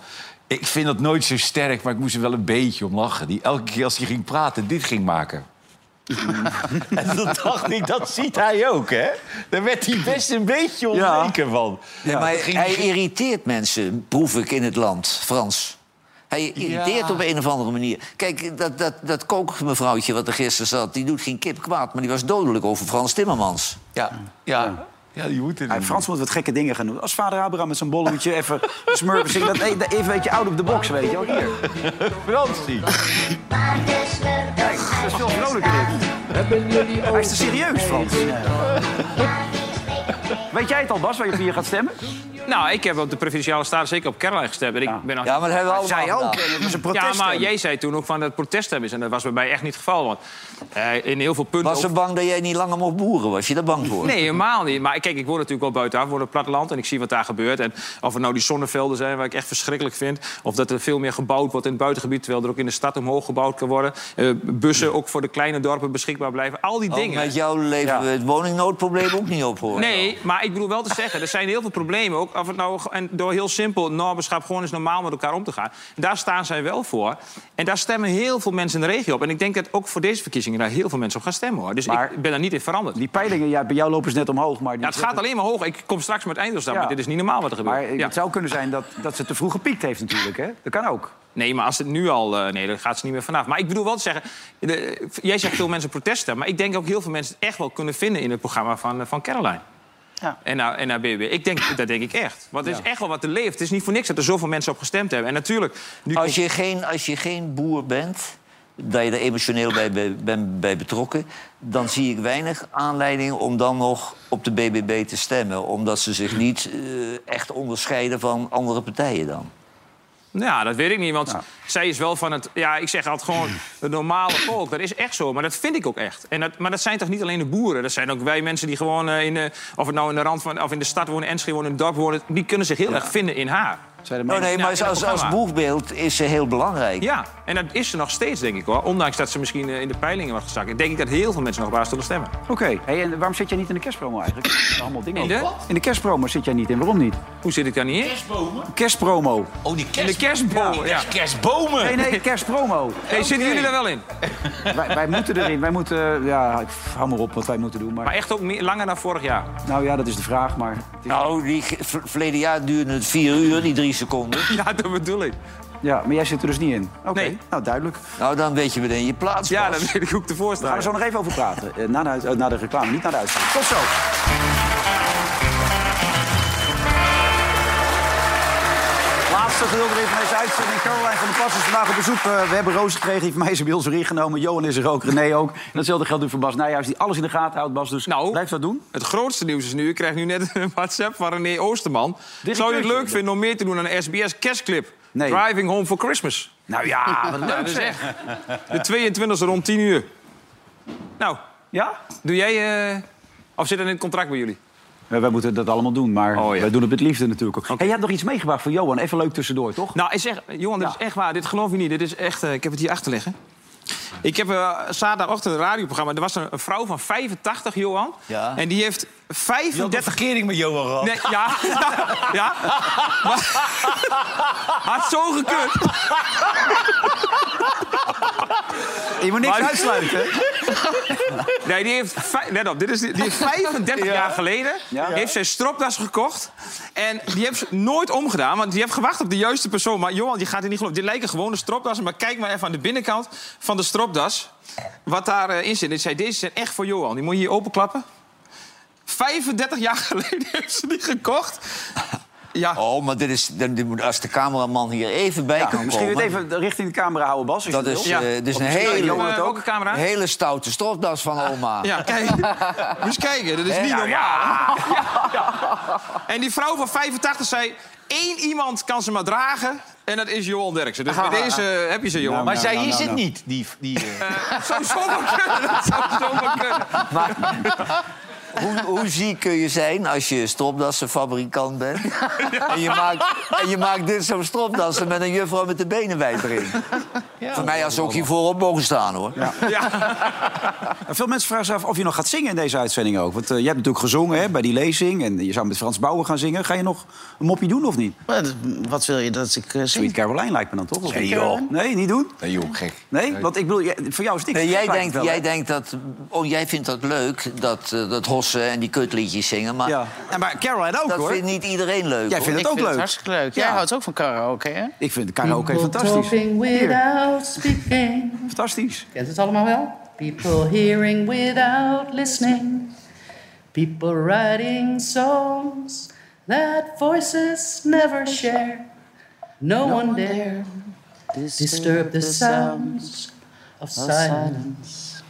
Ik vind dat nooit zo sterk, maar ik moest er wel een beetje om lachen. Die elke keer als hij ging praten, dit ging maken. (laughs) en dan dacht ik, dat ziet hij ook, hè? Daar werd hij best een beetje onzeker van. Nee, maar hij irriteert mensen, proef ik in het land, Frans. Hij irriteert Ja. op een of andere manier. Kijk, dat, dat, dat kookmevrouwtje wat er gisteren zat... die doet geen kip kwaad, maar die was dodelijk over Frans Timmermans. Ja, ja. Ja die moet Ja, Frans moet wat gekke dingen gaan doen. Als vader Abraham met zijn bolhoedje even (laughs) smurfen zingen. Dat, dat even een beetje out of the box, weet je wel. Hier. Fransie. Kijk, dat is veel vrolijker dit. Hij is te serieus, Frans. (laughs) Weet jij het al, Bas, waar je op hier gaat stemmen? Nou, ik heb op de provinciale staten zeker op Caroline gestemd. En ik ben nog- Ja, maar dat hebben we allemaal Zij ook. Het is een Ja, proteststem. maar jij zei toen ook van dat het proteststem is. En dat was bij mij echt niet het geval. Want eh, in heel veel punten... Was ze ook- bang dat jij niet langer mocht boeren? Was je daar bang voor? Nee, helemaal niet. Maar kijk, ik woon natuurlijk wel buitenaf, op het platteland... en ik zie wat daar gebeurt. En of het nou die zonnevelden zijn, waar ik echt verschrikkelijk vind... of dat er veel meer gebouwd wordt in het buitengebied... terwijl er ook in de stad omhoog gebouwd kan worden. Eh, bussen ook voor de kleine dorpen beschikbaar blijven. Al die Oh, dingen. met jou leven we het woningnoodprobleem ook niet op, hoor. Nee, maar ik bedoel wel te zeggen, er zijn heel veel problemen ook. Of het nou, en door heel simpel, naberschap, gewoon eens normaal met elkaar om te gaan. Daar staan zij wel voor. En daar stemmen heel veel mensen in de regio op. En ik denk dat ook voor deze verkiezingen daar heel veel mensen op gaan stemmen. Hoor. Dus Maar- ik ben daar niet in veranderd. Die peilingen, ja, bij jou lopen ze net omhoog. Maar Ja, het gaat alleen maar hoog. Ik kom straks met einddoorstand, Ja. maar dit is niet normaal wat er gebeurt. Maar Ja. het zou kunnen zijn dat, dat ze te vroeg gepiekt heeft natuurlijk. Hè? Dat kan ook. Nee, maar als het nu al... eh, nee, dan gaat ze niet meer vanaf. Maar ik bedoel wel te zeggen... de- jij zegt veel mensen protesten. Maar ik denk ook heel veel mensen het echt wel kunnen vinden... in het programma van, eh, van Caroline. Ja. En naar, en naar BB. Ik denk, (laughs) dat denk ik echt. Want er is echt wel wat te leven. Het is niet voor niks dat er zoveel mensen op gestemd hebben. En natuurlijk... Nu Als je, geen, als je geen boer bent, dat je er emotioneel bij, bij, bent bij betrokken... dan zie ik weinig aanleiding om dan nog op de BBB te stemmen. Omdat ze zich niet eh, echt onderscheiden van andere partijen dan. Ja, dat weet ik niet. Want zij is wel van het... Ja, ik zeg altijd gewoon het normale volk. Dat is echt zo. Maar dat vind ik ook echt. En dat, maar dat zijn toch niet alleen de boeren? Dat zijn ook wij mensen die gewoon... eh, in de, of het nou in de rand van... of in de stad wonen, Enschede wonen, in het dorp wonen... die kunnen zich heel erg vinden in haar. Oh, nee, maar als, als boegbeeld is ze heel belangrijk. Ja, en dat is ze nog steeds, denk ik hoor. Ondanks dat ze misschien eh, in de peilingen wordt gezakt. Denk ik dat heel veel mensen nog op haar zullen stemmen. Oké, hey, en waarom zit jij niet in de kerstpromo eigenlijk? Er Allemaal dingen In de? In de kerstpromo zit jij niet in. Waarom niet? Hoe zit ik daar niet in? Kerstpromo. Oh, die In de kerstbomen, ja. kerstbomen. Nee, nee, kerstpromo. Hey, zitten jullie daar wel in? wij, wij moeten erin. Wij moeten, ja, ik hou maar op wat wij moeten doen. Maar, Maar echt ook meer, langer dan vorig jaar. nou ja, dat is de vraag. Maar is- Nou, die, verleden jaar duurde het vier uur, die drie seconden. (laughs) Ja, dat bedoel ik. ja, maar jij zit er dus niet in. Oké, Nee. nou duidelijk. Nou, dan weet je meteen je plaats. Ja, dat weet ik hoe ik ervoor Daar gaan we zo nog even over praten. Eh, na, de, eh, na de reclame, niet naar de uitzending. Tot zo. Laatste gedeelte weer van deze uitzending. Caroline van der Plas is vandaag op bezoek. Eh, we hebben Roos gekregen, die van mij is bij ons weer ingenomen. Johan is er ook, René ook. En datzelfde geldt nu voor Bas Nijhuis, die alles in de gaten houdt, Bas. Dus Nou, blijf dat doen. Het grootste nieuws is nu, ik krijg nu net een (laughs) WhatsApp van René Oosterman. Zou je het leuk vinden om meer te doen aan een SBS kerstclip? Nee. Driving Home for Christmas. Nou ja, (laughs) wat leuk zeg. De 22e rond 10 uur. Nou, Ja? doe jij... eh, of zit dat in het contract bij jullie? Wij moeten dat allemaal doen, maar Oh, ja. wij doen het met liefde natuurlijk ook. Hey, jij hebt nog iets meegebracht voor Johan. Even leuk tussendoor, toch? Nou, is echt, Johan, dit Ja. is echt waar. Dit geloof je niet. Dit is echt, eh, ik heb het hier achter liggen. Ik heb eh, zaterdagochtend een radioprogramma. Er was een, een vrouw van 85, Johan. Ja. En die heeft Je had een 35... verkering met Johan gehad. Nee, ja. (laughs) ja. Maar, (laughs) had zo gekund. Je moet niks Maar- uitsluiten. (laughs) Nee, die heeft, let op, dit is, die heeft 35 jaar geleden Ja. heeft zij stropdas gekocht. En die heeft ze nooit omgedaan, want die heeft gewacht op de juiste persoon. Maar Johan, je gaat het niet geloven. Dit lijken gewone stropdassen, maar kijk maar even aan de binnenkant van de stropdas. Wat daarin in zit. Ik zei, deze zijn echt voor Johan. Die moet je hier openklappen. 35 jaar geleden (laughs) heeft ze die gekocht. Ja, Oh, maar dit is, dan- dit moet- als de cameraman hier even bij Ja, kan misschien komen... weer even richting de camera houden, Bas. als Dat je is, wil. Ja. eh, dit is Of een misschien hele, het ook. camera? hele stoute stropdas van oma. Ja, kijk. (laughs) Moet eens kijken, dat is niet Ja, normaal. (laughs) Ja. En die vrouw van 85 zei... één iemand kan ze maar dragen en dat is Johan Derksen. Dus bij deze heb je ze, Johan. Maar Nou, zij nou, is nou, het nou. niet. Die, die, eh, zou zomaar kunnen. Dat (laughs) zou zomaar kunnen. Hoe, hoe ziek kun je zijn als je stropdassenfabrikant bent? En, je maakt, en je maakt dit zo'n stropdassen met een juffrouw met de benen wijd erin. Voor mij als ze ook hiervoor op mogen staan, hoor. Ja. (laughs) En Veel mensen vragen zich af of je nog gaat zingen in deze uitzending ook. Want eh, je hebt natuurlijk gezongen hè, bij die lezing. En je zou met Frans Bauer gaan zingen. Ga je nog een mopje doen of niet? Wat, wat wil je dat ik eh, Sweet? Caroline lijkt me dan toch? Nee, niet? joh. Nee, niet doen? nee, joh, gek. Nee? Want ik bedoel, jij- voor jou is het niks. Nee, jij, denkt, wel, jij denkt dat... Oh, jij vindt dat leuk, dat, eh, dat en die kutliedjes zingen. Maar Ja. En maar Caroline ook dat hoor. vindt niet iedereen leuk, Jij vindt het ook vind het leuk. hartstikke leuk. Jij Ja. houdt ook van karaoke, hè? Ik vind karaoke People fantastisch. talking without speaking. Fantastisch. Kent het allemaal wel? People hearing without listening. People writing songs that voices never share. No, one dare disturb the sounds of silence.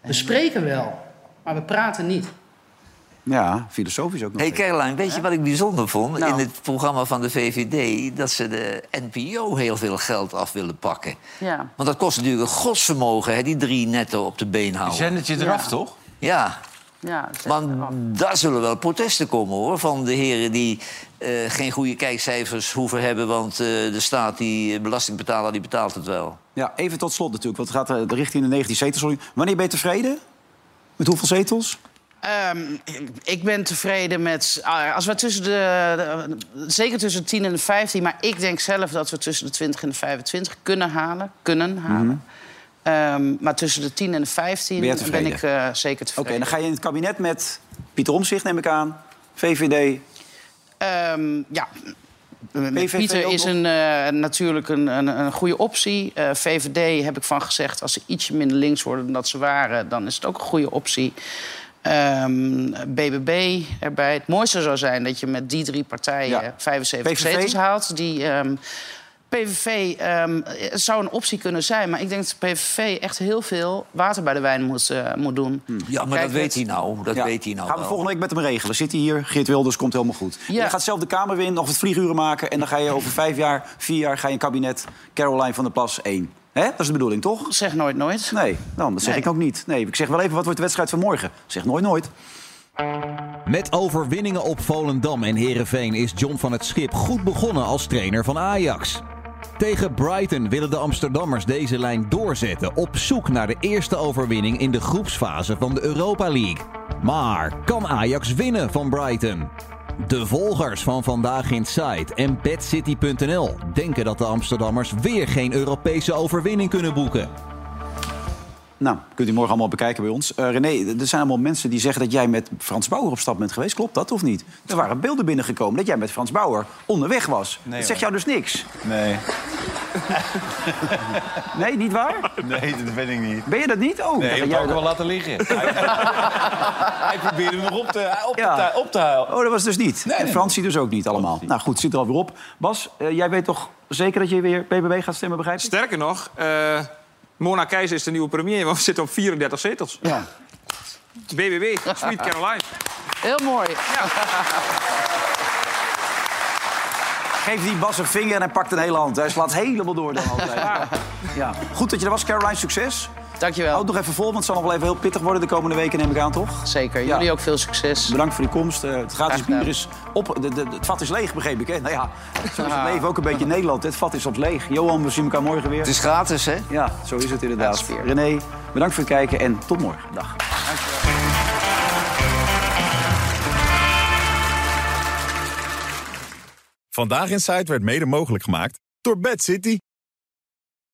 We spreken wel, maar we praten niet. Ja, filosofisch ook nog. Hey even. Caroline, weet je wat ik bijzonder vond? Nou. In het programma van de VVD... dat ze de NPO heel veel geld af willen pakken. Ja. Want dat kost natuurlijk een godsvermogen, hè, die drie netto op de been houden. Zendertje eraf, toch? Ja, Ja, want daar zullen wel protesten komen, hoor. Van de heren die eh, geen goede kijkcijfers hoeven hebben... want eh, de staat, die eh, belastingbetaler, die betaalt het wel. Ja, even tot slot natuurlijk. Want het gaat richting de 19 zetels. Wanneer ben je tevreden? Met hoeveel zetels? Ehm, ik ben tevreden met. ah, Als we tussen de, de- Zeker tussen de 10 en de 15. Maar ik denk zelf dat we tussen de 20 en de 25 kunnen halen. Kunnen halen. Ehm, maar tussen de 10 en de 15 Ben ik eh, zeker Oké, tevreden. dan ga je in het kabinet met Pieter Omzicht, neem ik aan. VVD. Ehm, ja. PVV Pieter is een, eh, natuurlijk een, een, een goede optie. Eh, VVD heb ik van gezegd, als ze ietsje minder links worden dan dat ze waren, dan is het ook een goede optie. Ehm, BBB erbij. Het mooiste zou zijn dat je met die drie partijen Ja. 75 PVV? zetels haalt. Die, ehm, PVV ehm, het zou een optie kunnen zijn, maar ik denk dat de PVV echt heel veel water bij de wijn moet, eh, moet doen. Ja, maar Kijk, dat weet het- hij nou. Dat Ja. weet hij nou Gaan we wel. volgende week met hem regelen. Zit hij hier, Geert Wilders, komt helemaal goed. Ja. Je gaat zelf de Kamer in, nog wat vlieguren maken... en dan ga je over vijf jaar, vier jaar, ga je een kabinet Caroline van der Plas 1. Hè? Dat is de bedoeling, toch? Zeg nooit nooit. Nee, dan, dat zeg Nee. ik ook niet. Nee, ik zeg wel even, wat wordt de wedstrijd van morgen? Zeg nooit nooit. Met overwinningen op Volendam en Herenveen is John van het Schip goed begonnen als trainer van Ajax. Tegen Brighton willen de Amsterdammers deze lijn doorzetten op zoek naar de eerste overwinning in de groepsfase van de Europa League. Maar kan Ajax winnen van Brighton? De volgers van Vandaag Inside en BadCity.nl denken dat de Amsterdammers weer geen Europese overwinning kunnen boeken. Nou, kunt u morgen allemaal bekijken bij ons. Eh, René, er zijn allemaal mensen die zeggen dat jij met Frans Bauer op stap bent geweest. Klopt dat of niet? Er waren beelden binnengekomen dat jij met Frans Bauer onderweg was. Nee, dat zegt jou dus niks. Nee. (laughs) Nee, niet waar? Nee, dat ben ik niet. Ben je dat niet? Oh, Nee, dat dat jij ik dat- wel laten liggen. (laughs) Hij probeerde hem nog op te, op Ja. te, op te halen. Oh, dat was dus niet. Nee, en nee, Fransie dus ook niet allemaal. Nou goed, zit er alweer op. Bas, eh, jij weet toch zeker dat je weer PBB gaat stemmen, begrijp je? Sterker nog, eh, Mona Keizer is de nieuwe premier. Want we zitten op 34 zetels. Ja. BBB, Sweet (laughs) Caroline. Heel mooi. Geef die Bas een vinger en hij pakt een hele hand. Hij slaat helemaal door dan altijd. Ja. Goed dat je er was, Caroline. Succes. Dankjewel. Houd nog even vol, want het zal nog wel even heel pittig worden de komende weken, neem ik aan, toch? Zeker. Ja. Jullie ook veel succes. Bedankt voor die komst. Eh, het gratis bier is op. De, de, het vat is leeg, begreep ik. Hè? Nou ja, zo is het leven ook een beetje in Nederland. Het vat is soms leeg. Johan, we zien elkaar morgen weer. Het is gratis, hè? Ja, zo is het inderdaad. René, bedankt voor het kijken en tot morgen. Dag. Vandaag in Site werd mede mogelijk gemaakt door Bad City.